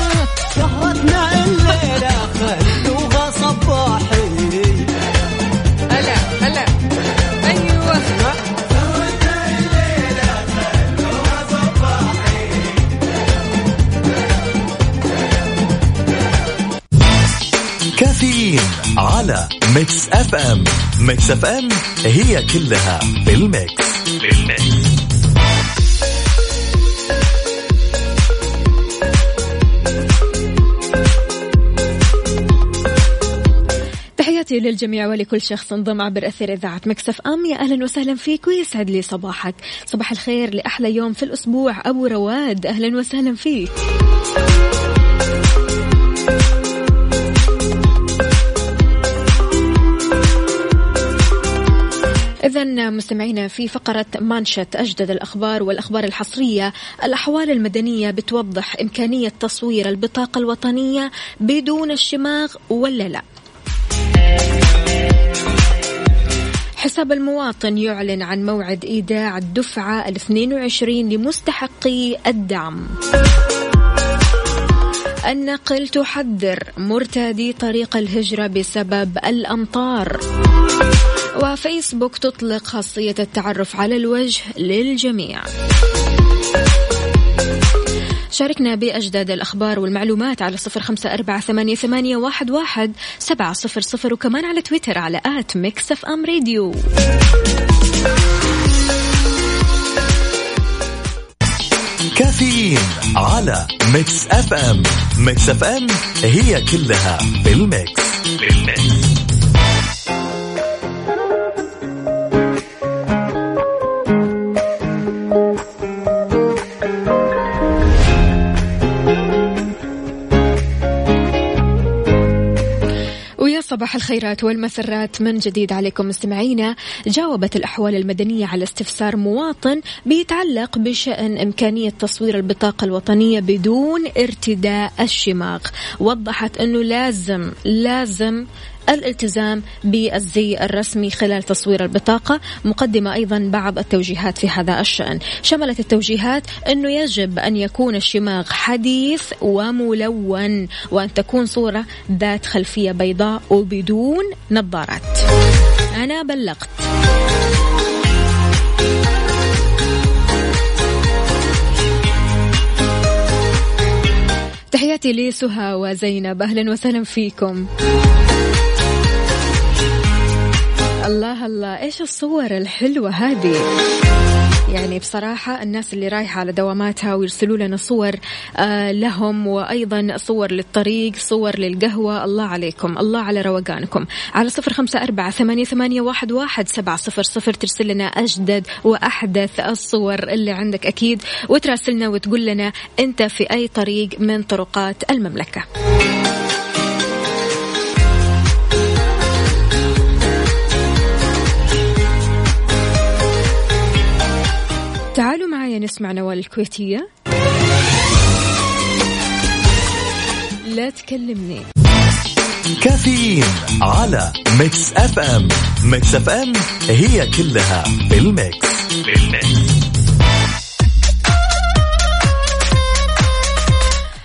على Mix FM Mix FM هي كلها في ال Mix في ال Mix تحياتي للجميع ولكل شخص انضم عبر أثير إذاعة Mix FM يا أهلا وسهلا فيك ويسعد لي صباحك. صباح الخير لأحلى يوم في الأسبوع. أبو رواد أهلا وسهلا فيك. إذا مستمعينا في فقرة مانشت أجدد الأخبار والأخبار الحصرية الأحوال المدنية بتوضح إمكانية تصوير البطاقة الوطنية بدون الشماغ ولا لا. حساب المواطن يعلن عن موعد إيداع الدفعة ال 22 لمستحقي الدعم. النقل تحذر مرتادي طريق الهجرة بسبب الأمطار. وفيسبوك تطلق خاصية التعرف على الوجه للجميع. شاركنا بأجدد الأخبار والمعلومات على صفر خمسة أربعة ثمانية, واحد, سبعة صفر صفر وكمان على تويتر على at Mix FM Radio. كافيين على Mix FM. Mix FM هي كلها في الميكس صباح الخيرات والمسرات. من جديد عليكم مستمعينا جاوبت الأحوال المدنية على استفسار مواطن بيتعلق بشأن إمكانية تصوير البطاقة الوطنية بدون ارتداء الشماغ. وضحت أنه لازم لازم الالتزام بالزي الرسمي خلال تصوير البطاقة مقدمة أيضا بعض التوجيهات في هذا الشأن. شملت التوجيهات أنه يجب أن يكون الشماغ حديث وملون وأن تكون صورة ذات خلفية بيضاء وبدون نظارات. أنا بلغت. تحياتي لسهى وزينب. أهلا وسهلا فيكم. الله الله. إيش الصور الحلوة هذه؟ يعني بصراحة الناس اللي رايحة على دواماتها ويرسلوا لنا صور آه لهم وأيضا صور للطريق صور للقهوة. الله عليكم. الله على روقانكم. على صفر خمسة أربعة ثمانية, ثمانية واحد, واحد سبعة صفر صفر. ترسل لنا أجدد وأحدث الصور اللي عندك أكيد وتراسلنا وتقول لنا أنت في أي طريق من طرقات المملكة. الكويتية. لا تكلمني. كافيين على Mix FM Mix FM هي كلها في الميكس.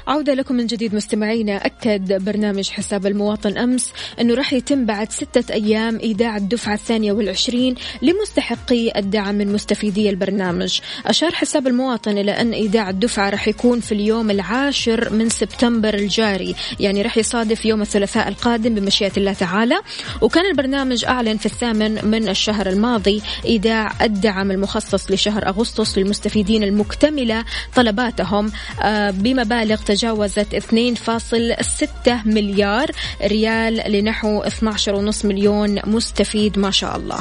عودة لكم من جديد مستمعينا. أكد برنامج حساب المواطن أمس أنه راح يتم بعد ستة أيام إيداع الدفعة الثانية والعشرين لمستحقي الدعم من مستفيدي البرنامج. أشار حساب المواطن إلى أن إيداع الدفعة راح يكون في اليوم العاشر من سبتمبر الجاري يعني راح يصادف يوم الثلاثاء القادم بمشيئة الله تعالى. وكان البرنامج أعلن في الثامن من الشهر الماضي إيداع الدعم المخصص لشهر أغسطس للمستفيدين المكتملة طلباتهم آه، بمبالغ تجاوزت 2.6 مليار ريال لنحو 12.5 مليون مستفيد ما شاء الله.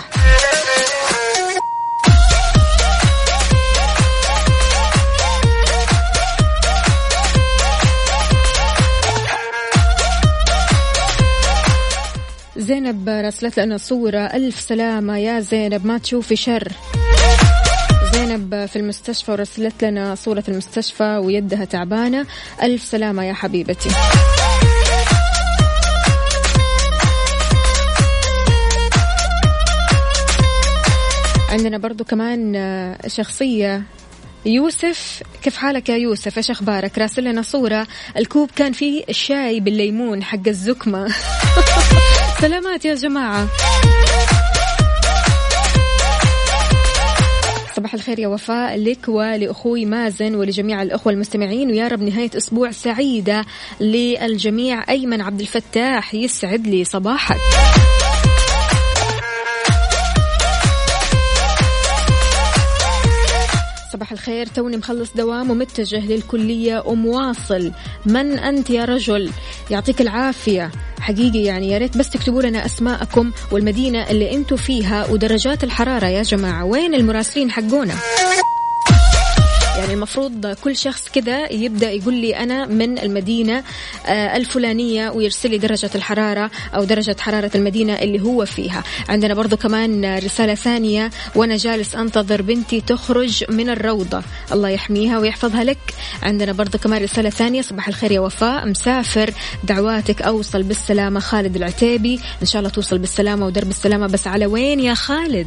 زينب راسلت لنا صورة. ألف سلامة يا زينب ما تشوفي شر؟ زينب في المستشفى ورسلت لنا صورة المستشفى ويدها تعبانة. ألف سلامة يا حبيبتي. عندنا برضو كمان شخصية. يوسف كيف حالك يا يوسف؟ إيش أخبارك؟ راسل لنا صورة. الكوب كان فيه الشاي بالليمون حق الزكمة. سلامات يا جماعة. صباح الخير يا وفاء لك ولأخوي مازن ولجميع الأخوة المستمعين. ويا رب نهاية أسبوع سعيدة للجميع. أيمن عبد الفتاح يسعد لي صباحك. صباح الخير. توني مخلص دوام ومتجه للكلية ومواصل. من أنت يا رجل؟ يعطيك العافية. حقيقي يعني يا ريت بس تكتبوا لنا أسماءكم والمدينة اللي أنتم فيها ودرجات الحرارة يا جماعة. وين المراسلين حقونا؟ يعني المفروض كل شخص كذا يبدأ يقول لي أنا من المدينة آه، الفلانية ويرسل لي درجة الحرارة أو درجة حرارة المدينة اللي هو فيها. عندنا برضو كمان رسالة ثانية وأنا جالس أنتظر بنتي تخرج من الروضة. الله يحميها ويحفظها لك. عندنا برضو كمان رسالة ثانية صباح الخير يا وفاء. مسافر دعواتك أوصل بالسلامة خالد العتيبي. إن شاء الله توصل بالسلامة ودرب السلامة بس على وين يا خالد؟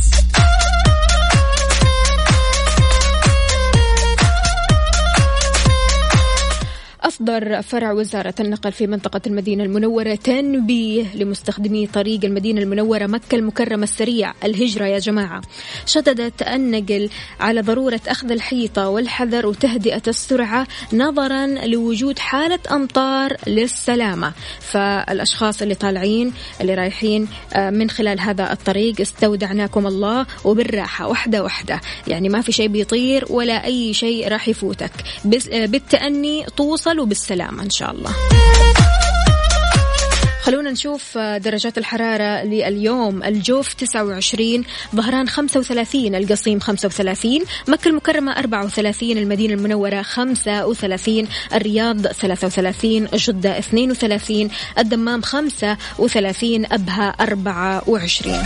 أصدر فرع وزارة النقل في منطقة المدينة المنورة تنبيه لمستخدمي طريق المدينة المنورة مكة المكرمة السريع الهجرة يا جماعة. شددت النقل على ضرورة أخذ الحيطة والحذر وتهدئة السرعة نظرا لوجود حالة أمطار للسلامة. فالأشخاص اللي طالعين اللي رايحين آه، من خلال هذا الطريق استودعناكم الله وبالراحة واحدة واحدة يعني ما في شيء بيطير ولا أي شيء راح يفوتك. آه، بالتأني توصل وبالسلامة إن شاء الله. خلونا نشوف آه، درجات الحرارة لليوم. الجوف 29 ظهران 35 القصيم 35 مكة المكرمة 34 المدينة المنورة 35 الرياض 33 جدة 32 الدمام 35 أبها 24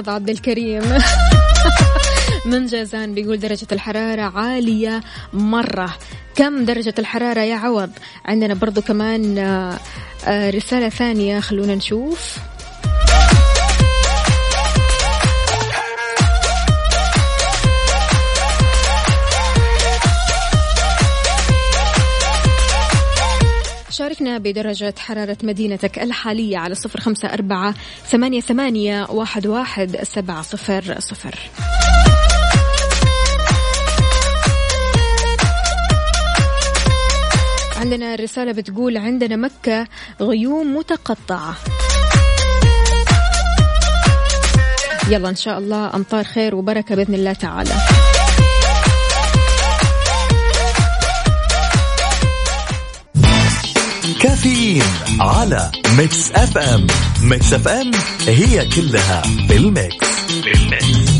عوض عبد الكريم. من جازان بيقول درجة الحرارة عالية مرة. كم درجة الحرارة يا عوض؟ عندنا برضو كمان آه، آه، رسالة ثانية خلونا نشوف. بدرجة حرارة مدينتك الحالية على صفر خمسة أربعة ثمانية, ثمانية واحد, واحد سبعة صفر صفر. عندنا رسالة بتقول عندنا مكة غيوم متقطعة. يلا إن شاء الله أمطار خير وبركة بإذن الله تعالى. كافيين على Mix FM Mix FM هي كلها بال Mix بال Mix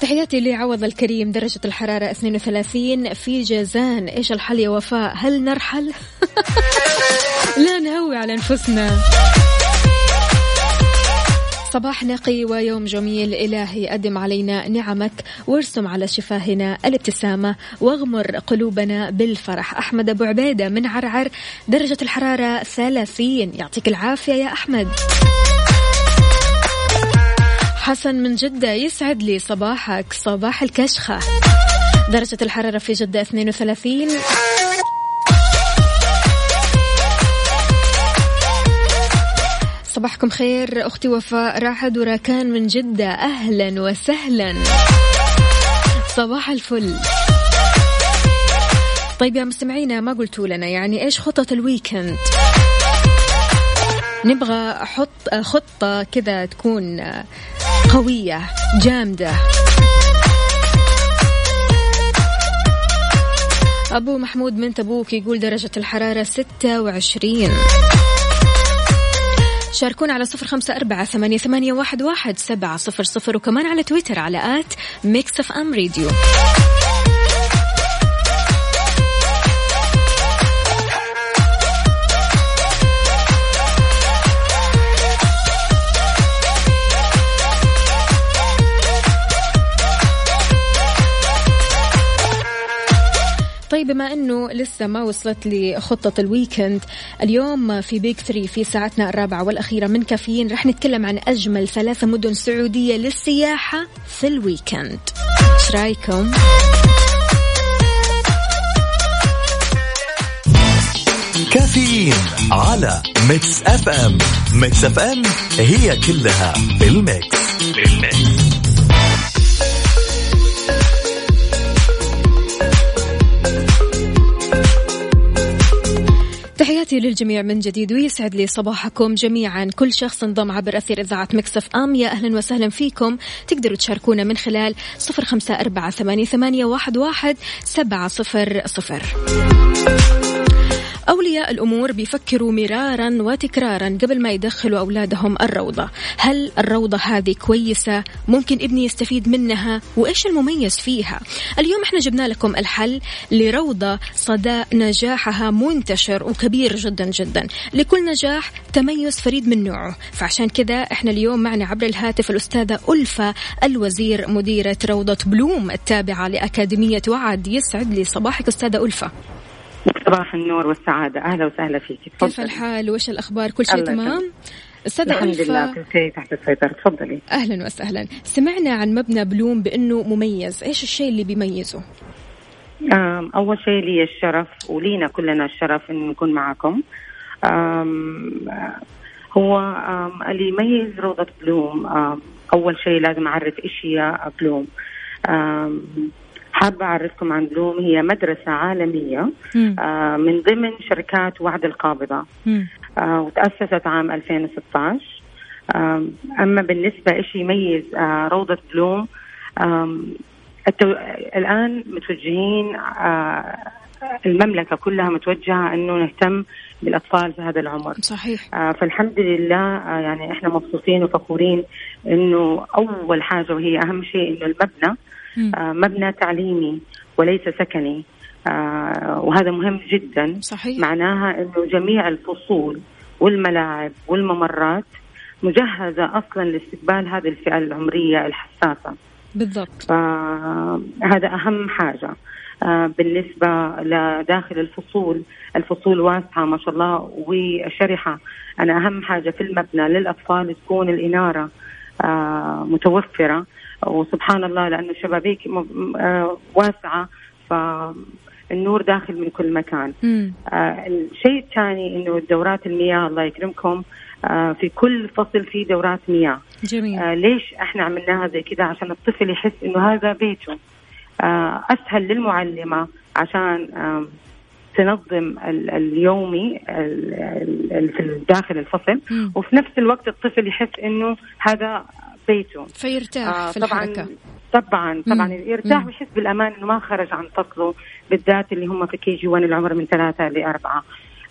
تحياتي لعوض الكريم درجة الحرارة 32 في جازان. إيش الحل يا وفاء؟ هل نرحل؟ لا نهوي على أنفسنا. صباح نقي ويوم جميل. إلهي أدم علينا نعمك وارسم على شفاهنا الابتسامة واغمر قلوبنا بالفرح. أحمد أبو عبيدة من عرعر درجة الحرارة 30 يعطيك العافية يا أحمد. حسن من جدة يسعد لي صباحك صباح الكشخة. درجة الحرارة في جدة 32 صباحكم خير. أختي وفاء راحد وراكان من جدة. أهلا وسهلا. صباح الفل. طيب يا مستمعينا ما قلتوا لنا يعني إيش خطط الويكند؟ نبغى أحط خطة كذا تكون قوية جامدة. أبو محمود من تبوك يقول درجة الحرارة ستة وعشرين. شاركونا على صفر خمسة أربعة ثمانية, ثمانية واحد, واحد سبعة صفر صفر وكمان على تويتر على at Mix FM Radio بما إنه لسه ما وصلت لي خطة ال weekend اليوم في Pick Three في ساعتنا الرابعة والأخيرة من كافيين رح نتكلم عن أجمل ثلاثة مدن سعودية للسياحة في ال weekend. إيش رأيكم؟ كافيين على Mix FM Mix FM هي كلها بال Mix. بال Mix. تحياتي للجميع من جديد ويسعد لي صباحكم جميعا. كل شخص انضم عبر أثير إذاعة مكسف أم. يا أهلا وسهلا فيكم. تقدروا تشاركونا من خلال صفر خمسة أربعة ثمانية, واحد سبعة صفر صفر. أولياء الأمور بيفكروا مرارا وتكرارا قبل ما يدخلوا أولادهم الروضة. هل الروضة هذه كويسة؟ ممكن ابني يستفيد منها؟ وإيش المميز فيها؟ اليوم إحنا جبنا لكم الحل لروضة صدى نجاحها منتشر وكبير جدا جدا. لكل نجاح تميز فريد من نوعه. فعشان كذا إحنا اليوم معنا عبر الهاتف الأستاذة ألفة الوزير مديرة روضة بلوم التابعة لأكاديمية وعد. يسعد لي صباحك أستاذة ألفة. صباح النور والسعادة. أهلا وسهلا فيك. كيف الحال؟ وش الأخبار؟ كل شيء تمام؟ الحمد لله. ألفة كل شيء تحت السيطرة. تفضلي. أهلا وسهلا. سمعنا عن مبنى بلوم بأنه مميز. إيش الشيء اللي بيميزه؟ أول شيء لي الشرف ولينا كلنا الشرف إن نكون معكم. هو اللي يميز روضة بلوم أول شيء لازم أعرف إيش هي بلوم. حابة أعرفكم عن بلوم هي مدرسة عالمية آه، من ضمن شركات وعد القابضة. آه، وتأسست عام 2016 آم، أما بالنسبة إيش يميز آه، روضة بلوم آم، التو... الآن متوجهين آه، المملكة كلها متوجهة أنه نهتم بالأطفال في هذا العمر. صحيح. آه، فالحمد لله آه، يعني إحنا مبسوطين وفخورين إنه أول حاجة وهي أهم شيء إنه المبنى آه، مبنى تعليمي وليس سكني. آه، وهذا مهم جدا. صحيح. معناها إنه جميع الفصول والملاعب والممرات مجهزة أصلا لاستقبال هذه الفئة العمرية الحساسة. بالضبط. فهذا أهم حاجة. آه، بالنسبة لداخل الفصول الفصول واسعة ما شاء الله وشرحة. أنا أهم حاجة في المبنى للأطفال تكون الإنارة آه، متوفرة. وسبحان الله لأنه الشبابيك م- آه، واسعة فالنور داخل من كل مكان. آه، الشيء الثاني إنه دورات المياه الله يكرمكم. آه، في كل فصل في دورات مياه. جميل. آه، ليش إحنا عملناها زي كذا عشان الطفل يحس إنه هذا بيته. آه، أسهل للمعلمة عشان آم، تنظم ال- اليومي ال- ال- ال- في داخل الفصل. وفي نفس الوقت الطفل يحس إنه هذا بيته فيرتاح آه، في طبعا الحركة طبعا طبعا مم. يرتاح. ويحس بالأمان إنه ما خرج عن فصله بالذات اللي هم في KG 1 العمر من ثلاثة لأربعة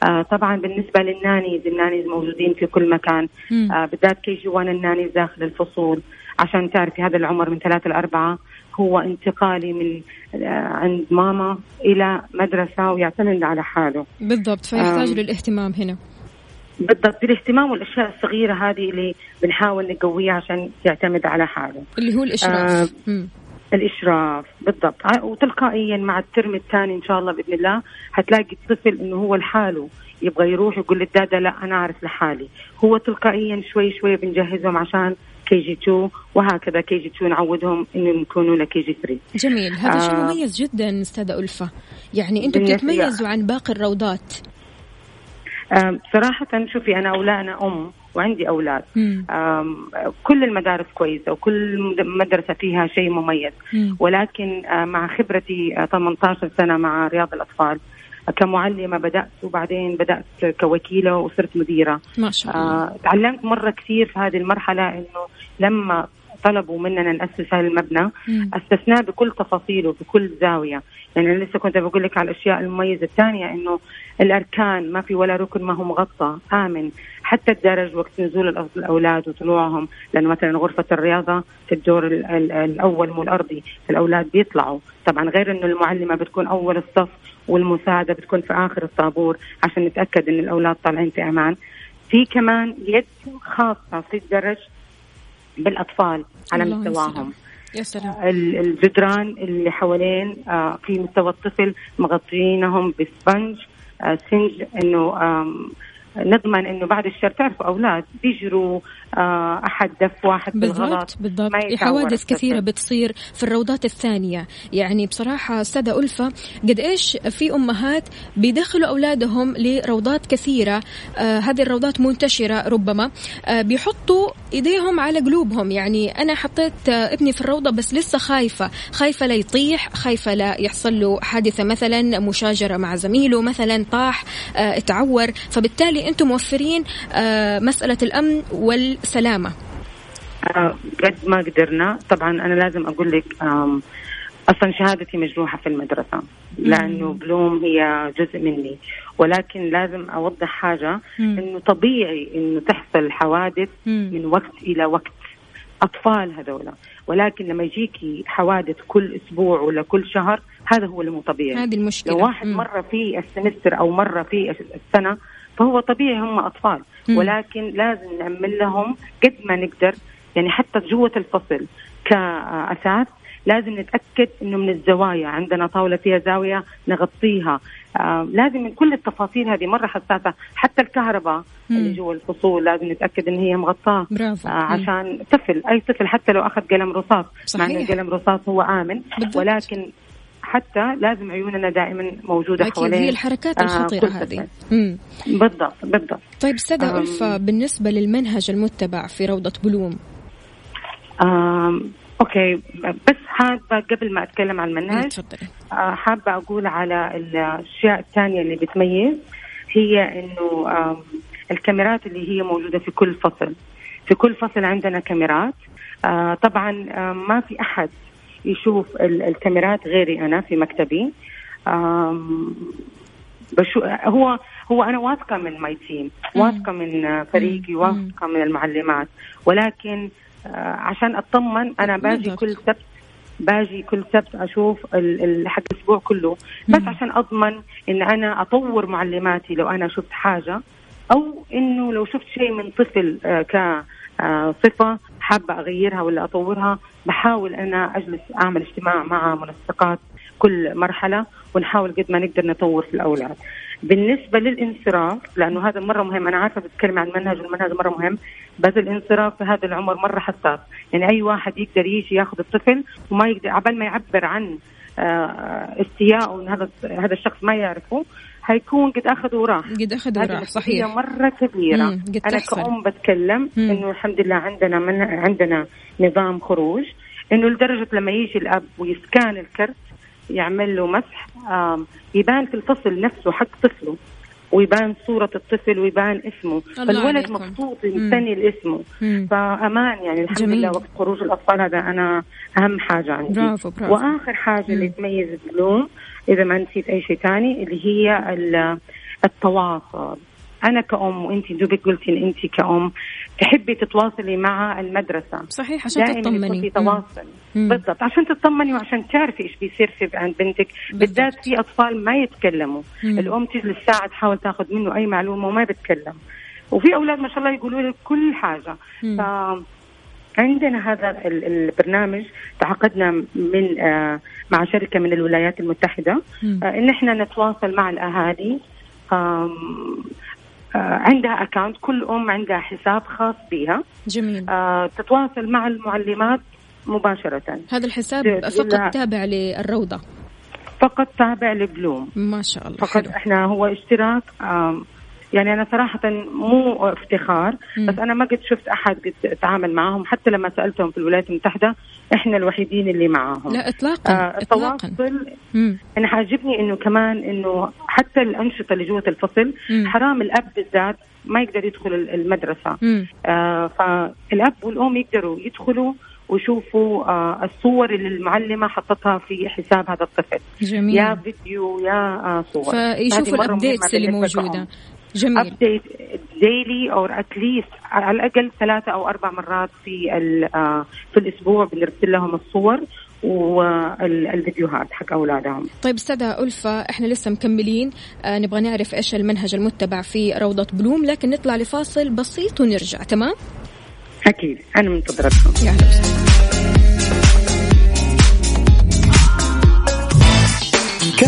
آه طبعا بالنسبة لل nannies ال nannies موجودين في كل مكان. آه بالذات KG 1 ال nannies داخل الفصول عشان تعرفي هذا العمر من ثلاثة لأربعة هو انتقالي من آه عند ماما إلى مدرسة ويعتمد على حاله بالضبط فيحتاج آم. للاهتمام هنا بالضبط بالاهتمام والأشياء الصغيرة هذه اللي بنحاول نقويها عشان يعتمد على حاله. اللي هو الإشراف. آه،. الإشراف بالضبط. ع- وتلقائيا مع ال term الثاني إن شاء الله بإذن الله حتلاقي الطفل إنه هو لحاله يبغى يروح يقول للدادا لا أنا أعرف لحالي. هو تلقائيا شوي شوي بنجهزهم عشان كي جي 2 وهكذا كي جي 2 نعودهم انهم يكونوا ل KG 3 جميل. هذا شيء آه. مميز جدا أستاذة ألفة. يعني بالنسبة- بتتميزوا عن باقي الروضات. صراحة شوفي أنا أولا أنا أم وعندي أولاد. كل المدارس كويسة وكل مد- مدرسة فيها شيء مميز. مم. ولكن آه، مع خبرتي آه، 18 سنة مع رياض الأطفال آه، كمعلمة بدأت وبعدين بدأت كوكيلة وصرت مديرة. ما شاء الله. آه، تعلمت مرة كثير في هذه المرحلة إنه لما طلبوا مننا نأسس هذا المبنى. استثناه بكل تفاصيله بكل زاوية. يعني أنا لسه كنت بقول لك على الأشياء المميزة الثانية إنه الأركان ما في ولا ركن ما هو مغطى آمن. حتى الدرج وقت نزول الأ- الأولاد وطلوعهم. لأنه مثلا غرفة الرياضة في الدور ال- ال- الأول مو الأرضي الأولاد بيطلعوا. طبعا غير إنه المعلمة بتكون أول الصف والمساعدة بتكون في آخر الطابور عشان نتأكد إن الأولاد طالعين في أمان. في كمان يد خاصة في الدرج بالأطفال على مستواهم. يا سلام ال- الجدران اللي حوالين آه، في مستوى الطفل مغطينهم بسبنج آه، سنج إنه نضمن إنه بعد الشر تعرفوا أولاد بيجروا احد دف واحد بالغلط بالضبط حوادث. كثيرة بتصير في الروضات الثانية. يعني بصراحة أستاذة ألفة قد إيش في أمهات بيدخلوا أولادهم لروضات كثيرة آه هذه الروضات منتشرة ربما آه بيحطوا إيديهم على قلوبهم. يعني أنا حطيت آه ابني في الروضة بس لسه خايفة. خايفة لا يطيح خايفة لا يحصل له حادثة مثلا مشاجرة مع زميله مثلا طاح آه اتعور. فبالتالي أنتم موفرين آه مسألة الأمن والسلامة آه، قد ما قدرنا. طبعا أنا لازم أقول لك أصلا شهادتي مجروحة في المدرسة لأنه بلوم هي جزء مني. ولكن لازم أوضح حاجة. إنه طبيعي إنه تحصل حوادث. من وقت إلى وقت. أطفال هذولا. ولكن لما يجيكي حوادث كل أسبوع ولا كل شهر هذا هو اللي مو طبيعي. هذه المشكلة. لو واحد. مرة في السمستر أو مرة في السنة فهو طبيعي هم أطفال مم. ولكن لازم نعمل لهم قد ما نقدر يعني حتى جوه الفصل كأساس لازم نتأكد إنه من الزوايا عندنا طاولة فيها زاوية نغطيها آه لازم من كل التفاصيل هذه مرة حساسة حتى الكهرباء. اللي جوا الفصول لازم نتأكد إن هي مغطاة برافو آه. عشان طفل أي طفل حتى لو أخذ قلم رصاص مع ان صحيح. القلم رصاص هو آمن بالضبط. ولكن حتى لازم عيوننا دائما موجودة أكيد حوالين هي الحركات آه، الخطيرة كل هذه. بالضبط بالضبط. طيب أستاذة أم. ألفة بالنسبة للمنهج المتبع في روضة بلوم؟ أوكي بس حابة قبل ما أتكلم عن المنهج آه، حابة أقول على الأشياء الثانية اللي بتميز هي إنه الكاميرات اللي هي موجودة في كل فصل. في كل فصل عندنا كاميرات. آه، طبعا ما في أحد يشوف ال- الكاميرات غيري أنا في مكتبي. بشو هو هو أنا واثقة من my team واثقة من آه، فريقي واثقة من المعلمات. ولكن آه، عشان أطمن أنا باجي. كل سبت باجي كل سبت أشوف حق الأسبوع كله. بس. عشان أضمن إن أنا أطور معلماتي لو أنا شفت حاجة أو إنه لو شفت شيء من طفل آه، كصفه حابة أغيرها ولا أطورها بحاول أنا أجلس أعمل اجتماع مع منسقات كل مرحلة ونحاول قد ما نقدر نطور في الأولاد. بالنسبة للانصراف لأنه هذا مرة مهم أنا عارفة بتكلم عن المنهج والمنهج مرة مهم بس الانصراف في هذا العمر مرة حساس يعني أي واحد يقدر يجي ياخذ الطفل وما يقدر عبال ما يعبر عن آه، استياء ان هذا هذا الشخص ما يعرفه هيكون قد اخذ وراح قد اخذ وراح صحيح مرة كبيرة مم، قد أنا تحصل. كأم بتكلم. إنه الحمد لله عندنا من عندنا نظام خروج إنه لدرجة لما يجي الأب ويسكان الكرت يعمل له مسح يبان في الفصل نفسه حق طفله ويبان صورة الطفل ويبان اسمه فالولد. مبسوط مم. مستني الاسمه مم. فأمان يعني الحمد جميل. لله وقت خروج الأطفال هذا أنا أهم حاجة عندي برافو، برافو. وآخر حاجة اللي تميز بلوم إذا ما نسيت أي شيء ثاني اللي هي ال- التواصل أنا كأم وأنت دوبك قلتي إن أنت كأم تحبي تتواصلي مع المدرسة صحيح عشان دائما تطمني. في. تواصل مم. بالضبط عشان تطمني وعشان تعرفي إيش بيصير في عند بنتك بالذات في أطفال ما يتكلموا مم. الأم تجلس ساعه تحاول تاخذ منه أي معلومة وما بيتكلم وفي أولاد ما شاء الله يقولوا لك كل حاجة مم. ف عندنا هذا ال- البرنامج تعاقدنا من آه، مع شركة من الولايات المتحدة. آه، إن إحنا نتواصل مع الأهالي عندها اكونت كل أم عندها حساب خاص بها جميل. آه، تتواصل مع المعلمات مباشرة. هذا الحساب فقط تابع للروضة. فقط تابع لبلوم. ما شاء الله فقط إحنا هو اشتراك آم، يعني أنا صراحة مو افتخار. بس أنا ما قد شفت أحد قد تعامل معاهم حتى لما سألتهم في الولايات المتحدة إحنا الوحيدين اللي معاهم لا اطلاقا آه اطلاقا مم. أنا حاجبني إنه كمان إنه حتى الأنشطة اللي جوة الفصل مم. حرام الأب بالذات ما يقدر يدخل ال- المدرسة مم. آه فالأب والأم يقدروا يدخلوا ويشوفوا آه الصور اللي المعلمة حطتها في حساب هذا الطفل جميل. يا فيديو يا آه صور فيشوفوا ال updates اللي موجودة جميل. update daily أو at least على الأقل ثلاثة أو أربع مرات في آه، في الأسبوع بنرسل لهم الصور والفيديوهات حق أولادهم. طيب أستاذة ألفة إحنا لسه مكملين. آه نبغى نعرف إيش المنهج المتبع في روضة بلوم لكن نطلع لفاصل بسيط ونرجع تمام؟ أكيد. أنا منتظرتكم. يا هلا وسهلا.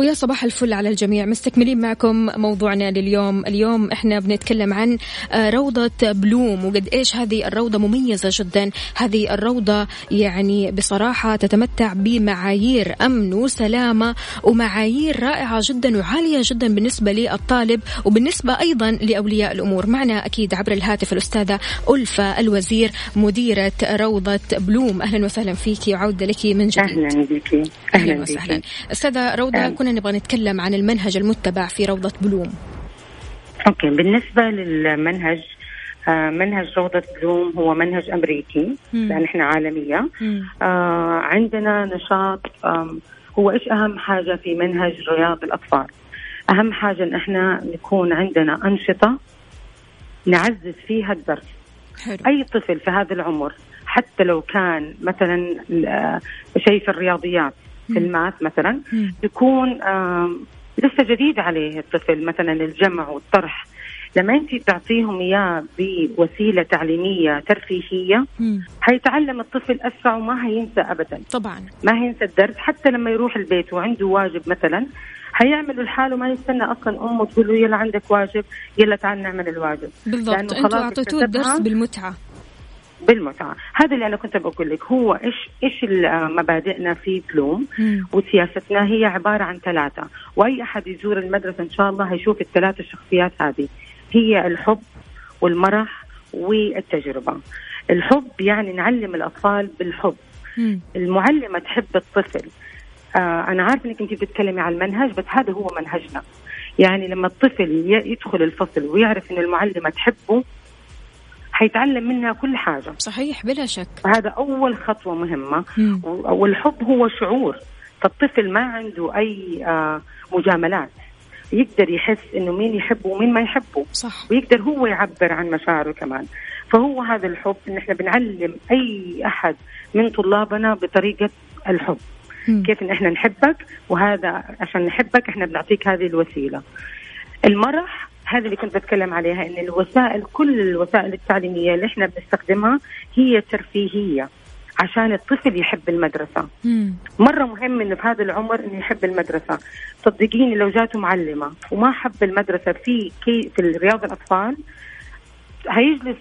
ويا صباح الفل على الجميع. مستكملين معكم موضوعنا لليوم. اليوم إحنا بنتكلم عن آه، روضة بلوم. وقد إيش هذه الروضة مميزة جدا. هذه الروضة يعني بصراحة تتمتع بمعايير أمن وسلامة ومعايير رائعة جدا وعالية جدا بالنسبة للطالب وبالنسبة أيضا لأولياء الأمور. معنا أكيد عبر الهاتف الأستاذة ألفة الوزير مديرة روضة بلوم. أهلا وسهلا فيك. وعودة لك من جديد. أهلا بك. أهلا أهلا وسهلا. بك أستاذة روضة نبغى نتكلم عن المنهج المتبع في روضة بلوم. أوكي بالنسبة للمنهج آه، منهج روضة بلوم هو منهج أمريكي مم. لأن إحنا عالمية. آه عندنا نشاط هو إيش أهم حاجة في منهج رياض الأطفال؟ أهم حاجة إن إحنا نكون عندنا أنشطة نعزز فيها الدرس. حلو. أي طفل في هذا العمر حتى لو كان مثلا آه، شيء في الرياضيات في الماث مثلا. يكون لسه جديد عليه الطفل مثلا الجمع والطرح. لما انت تعطيهم إياه بوسيلة تعليمية ترفيهية مم. حيتعلم الطفل أسرع وما هينسى ابدا. طبعا. ما هينسى الدرس حتى لما يروح البيت وعنده واجب مثلا حيعمل لحاله ما يستنى أصلا أمه تقول له يلا عندك واجب يلا تعال نعمل الواجب. بالضبط. أنتوا خلاص أعطيتوه الدرس بالمتعة. بالمتعة. هذا اللي أنا كنت بقول لك. هو إيش إيش ال- مبادئنا في بلوم. وسياستنا؟ هي عبارة عن ثلاثة. وأي أحد يزور المدرسة إن شاء الله هيشوف الثلاث الشخصيات هذه. هي الحب والمرح والتجربة. الحب يعني نعلم الأطفال بالحب. مم. المعلمة تحب الطفل. آه أنا عارفة إنك أنت بتتكلمي عن المنهج بس هذا هو منهجنا. يعني لما الطفل يدخل الفصل ويعرف إن المعلمة تحبه حيتعلم منها كل حاجة. صحيح بلا شك. هذا أول خطوة مهمة. مم. والحب هو شعور. فالطفل ما عنده أي آه مجاملات. يقدر يحس إنه مين يحبه ومين ما يحبه. صح. ويقدر هو يعبر عن مشاعره كمان. فهو هذا الحب إن إحنا بنعلم أي أحد من طلابنا بطريقة الحب. كيف إن إحنا نحبك؟ وهذا عشان نحبك إحنا بنعطيك هذه الوسيلة. المرح هذا اللي كنت بتكلم عليها إن الوسائل كل الوسائل التعليمية اللي إحنا بنستخدمها هي ترفيهية عشان الطفل يحب المدرسة. مرة مهم إنه في هذا العمر إنه يحب المدرسة. صدقيني لو جاته معلمة وما حب المدرسة في كي في رياض الأطفال هيجلس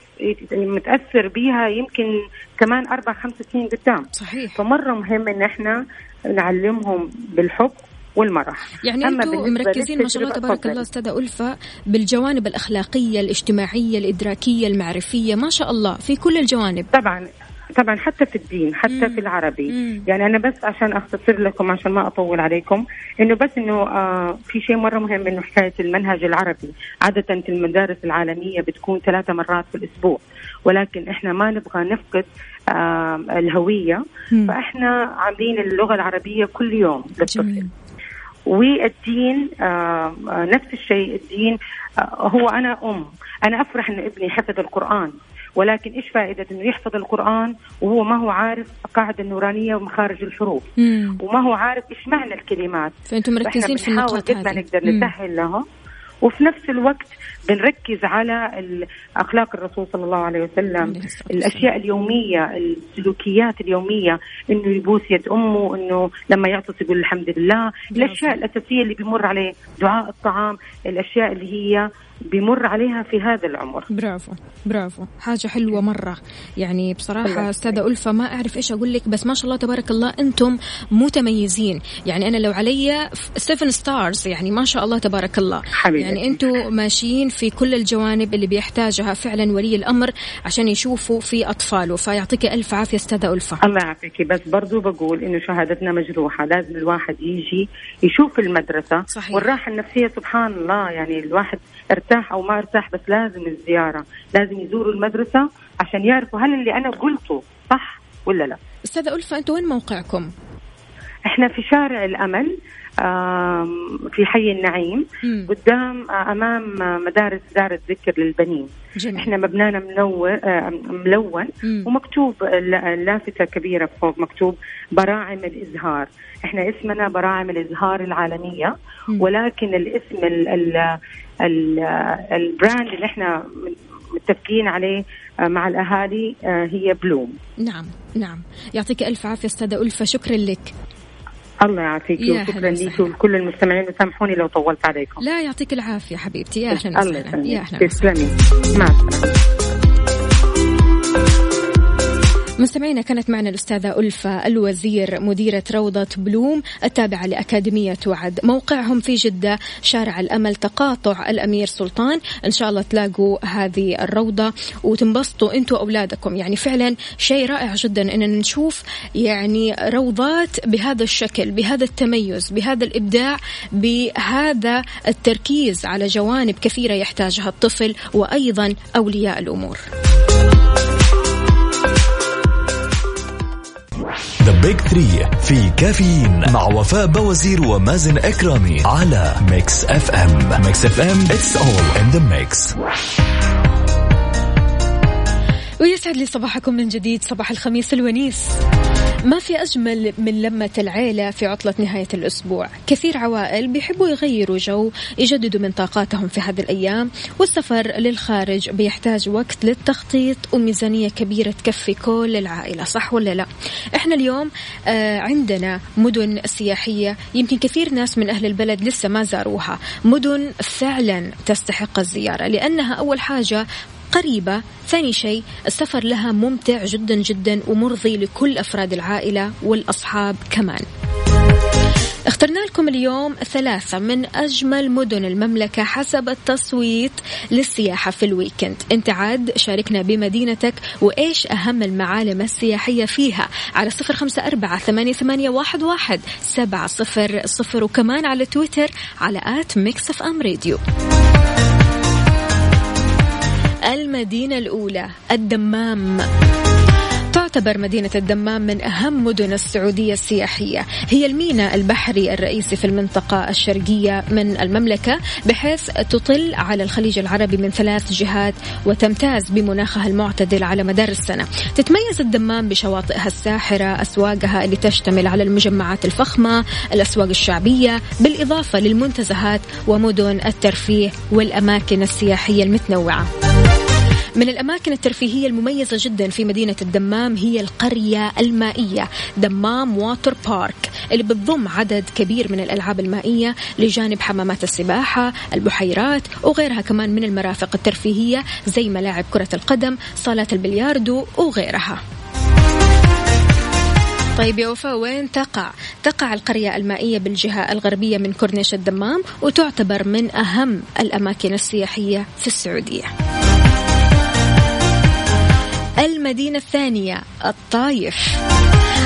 متأثر بيها يمكن كمان أربع خمس سنين قدام. صحيح. فمرة مهم إن إحنا نعلمهم بالحب والمرح. يعني أما أنتم مركزين ما شاء الله تبارك. الله أستاذة ألفة بالجوانب الأخلاقية الاجتماعية الإدراكية المعرفية ما شاء الله في كل الجوانب. طبعا طبعا حتى في الدين حتى في العربي. يعني أنا بس عشان أختصر لكم عشان ما أطول عليكم إنه بس إنه آه في شيء مرة مهم إنه حكاية المنهج العربي. عادة في المدارس العالمية بتكون ثلاثة مرات في الأسبوع. ولكن إحنا ما نبغى نفقد آه الهوية. مم. فإحنا عاملين اللغة العربية كل يوم للطفل. والدين آه آه، نفس الشيء الدين آه هو أنا أم. أنا أفرح انه ابني حفظ القرآن ولكن إيش فائدة إنه يحفظ القرآن وهو ما هو عارف القاعدة النورانية ومخارج الحروف. وما هو عارف إيش معنى الكلمات؟ فأنتم مركزين في النقاط ما هذه. نقدر. نسهل له وفي نفس الوقت بنركز على اخلاق الرسول صلى الله عليه وسلم الأشياء اليومية السلوكيات اليومية إنه يبوس يد أمه إنه لما يعطس يقول الحمد لله الأشياء الأساسية اللي بيمر عليه دعاء الطعام الأشياء اللي هي بيمر عليها في هذا العمر. برافو برافو. حاجة حلوة مرة. يعني بصراحة. أستاذة ألفة ما أعرف إيش أقول لك بس ما شاء الله تبارك الله أنتم متميزين. يعني أنا لو علي 7 ستارز يعني ما شاء الله تبارك الله. حبيبتي. يعني أنتم ماشيين في كل الجوانب اللي بيحتاجها فعلا ولي الأمر عشان يشوفوا في أطفاله. فيعطيك ألف عافية أستاذة ألفة. الله يعافيك. بس برضو بقول إنه شهادتنا مجروحة. لازم الواحد يجي يشوف المدرسة صحيح. والراحة النفسية سبحان الله. يعني الواحد ارتاح أو ما ارتاح بس لازم الزيارة لازم يزوروا المدرسة عشان يعرفوا هل اللي أنا قلته صح ولا لا أستاذة ألفة أنتم وين موقعكم؟ إحنا في شارع الأمل في حي النعيم قدام آه، أمام آه، مدارس دار الذكر للبنين. جميل. إحنا مبنانا منور آه، ملون مم. ومكتوب لافتة كبيرة فوق مكتوب براعم الإزهار. إحنا اسمنا براعم الإزهار العالمية مم. ولكن الاسم ال ال ال البراند اللي إحنا متفقين عليه مع الأهالي هي بلوم. نعم نعم. يعطيك ألف عافية أستاذة ألفة. شكرا لك. الله يعافيك وشكرا ليك ولكل المستمعين وسامحوني لو طولت عليكم. لا يعطيك العافية حبيبتي. يا الله وسهلا. يا وسهلا. تسلمي. مع السلامة. مستمعينا كانت معنا الأستاذة ألفة الوزير مديرة روضة بلوم التابعة لأكاديمية وعد. موقعهم في جدة شارع الأمل تقاطع الأمير سلطان. إن شاء الله تلاقوا هذه الروضة وتنبسطوا أنتوا وأولادكم. يعني فعلا شيء رائع جدا أننا نشوف يعني روضات بهذا الشكل بهذا التميز بهذا الإبداع بهذا التركيز على جوانب كثيرة يحتاجها الطفل وأيضا أولياء الأمور. The Big 3 في كافيين مع وفاء بوازير ومازن إكرامي على Mix FM Mix FM it's all in the mix ويسعد لي صباحكم من جديد صباح الخميس الونيس. ما في أجمل من لمة العيلة في عطلة نهاية الأسبوع. كثير عوائل بيحبوا يغيروا جو يجددوا من طاقاتهم في هذه الأيام والسفر للخارج بيحتاج وقت للتخطيط وميزانية كبيرة تكفي كل العائلة صح ولا لا؟ إحنا اليوم آه عندنا مدن سياحية يمكن كثير ناس من أهل البلد لسه ما زاروها. مدن فعلا تستحق الزيارة لأنها أول حاجة قريبة. ثاني شيء السفر لها ممتع جدا جدا ومرضي لكل أفراد العائلة والأصحاب كمان. اخترنا لكم اليوم ثلاثة من أجمل مدن المملكة حسب التصويت للسياحة في الويكند. انت عاد شاركنا بمدينتك وإيش أهم المعالم السياحية فيها على صفر خمسة أربعة ثمانية, واحد, سبعة صفر صفر وكمان على تويتر على at Mix FM Radio. المدينة الأولى الدمام. تعتبر مدينة الدمام من أهم مدن السعودية السياحية. هي الميناء البحري الرئيسي في المنطقة الشرقية من المملكة بحيث تطل على الخليج العربي من ثلاث جهات وتمتاز بمناخها المعتدل على مدار السنة. تتميز الدمام بشواطئها الساحرة أسواقها اللي تشتمل على المجمعات الفخمة الأسواق الشعبية بالإضافة للمنتزهات ومدن الترفيه والأماكن السياحية المتنوعة. من الأماكن الترفيهية المميزة جدا في مدينة الدمام هي القرية المائية دمام واتر بارك اللي بتضم عدد كبير من الألعاب المائية لجانب حمامات السباحة البحيرات وغيرها كمان من المرافق الترفيهية زي ملاعب كرة القدم صالات البلياردو وغيرها طيب يا وفاء وين تقع؟ تقع القرية المائية بالجهة الغربية من كورنيش الدمام وتعتبر من أهم الأماكن السياحية في السعودية. المدينة الثانية الطايف.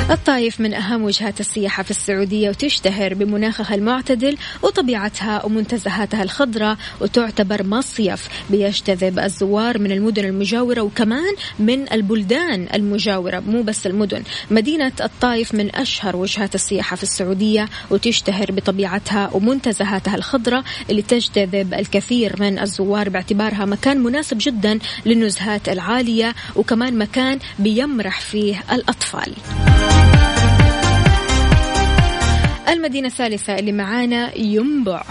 الطايف من أهم وجهات السياحة في السعودية وتشتهر بمناخها المعتدل وطبيعتها ومنتزهاتها الخضراء وتعتبر مصيف بيجتذب الزوار من المدن المجاورة وكمان من البلدان المجاورة مو بس المدن. مدينة الطايف من أشهر وجهات السياحة في السعودية وتشتهر بطبيعتها ومنتزهاتها الخضراء اللي تجتذب الكثير من الزوار باعتبارها مكان مناسب جدا للنزهات العالية وكمان مكان بيمرح فيه الأطفال. المدينة الثالثة اللي معانا ينبع.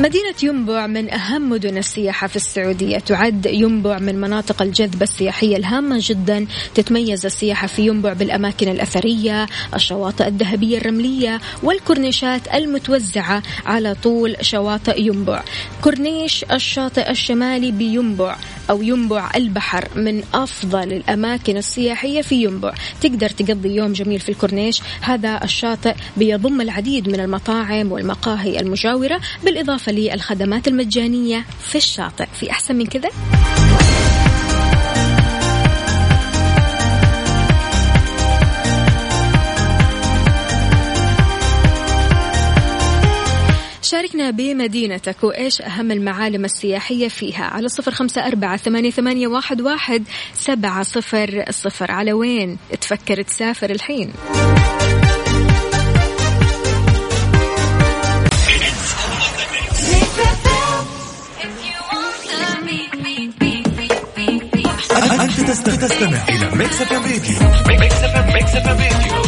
مدينة ينبع من أهم مدن السياحة في السعودية. تعد ينبع من مناطق الجذب السياحية الهامة جدا. تتميز السياحة في ينبع بالأماكن الأثرية الشواطئ الذهبية الرملية والكورنيشات المتوزعة على طول شواطئ ينبع. كورنيش الشاطئ الشمالي بينبع أو ينبع البحر من أفضل الأماكن السياحية في ينبع. تقدر تقضي يوم جميل في الكورنيش. هذا الشاطئ بيضم العديد من المطاعم والمقاهي المجاورة بالإضافة للخدمات المجانية في الشاطئ. في أحسن من كذا؟ شاركنا بمدينتك وإيش أهم المعالم السياحية فيها. على صفر خمسة أربعة ثمانية, واحد سبعة صفر صفر. على وين تفكر تسافر الحين؟ تستمع إلى Mix FM Radio Mix FM Mix FM Radio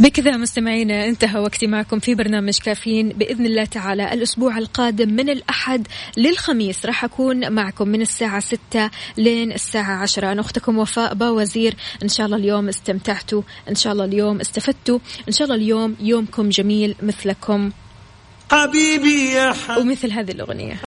بكذا مستمعينا انتهى وقتي معكم في برنامج كافيين. بإذن الله تعالى الأسبوع القادم من الأحد للخميس راح أكون معكم من الساعة 6 لين الساعة 10 أنا أختكم وفاء باوزير. إن شاء الله اليوم استمتعتوا إن شاء الله اليوم استفدتوا إن شاء الله اليوم يومكم جميل مثلكم. حبيبي يا حبيبي ومثل هذه الأغنية.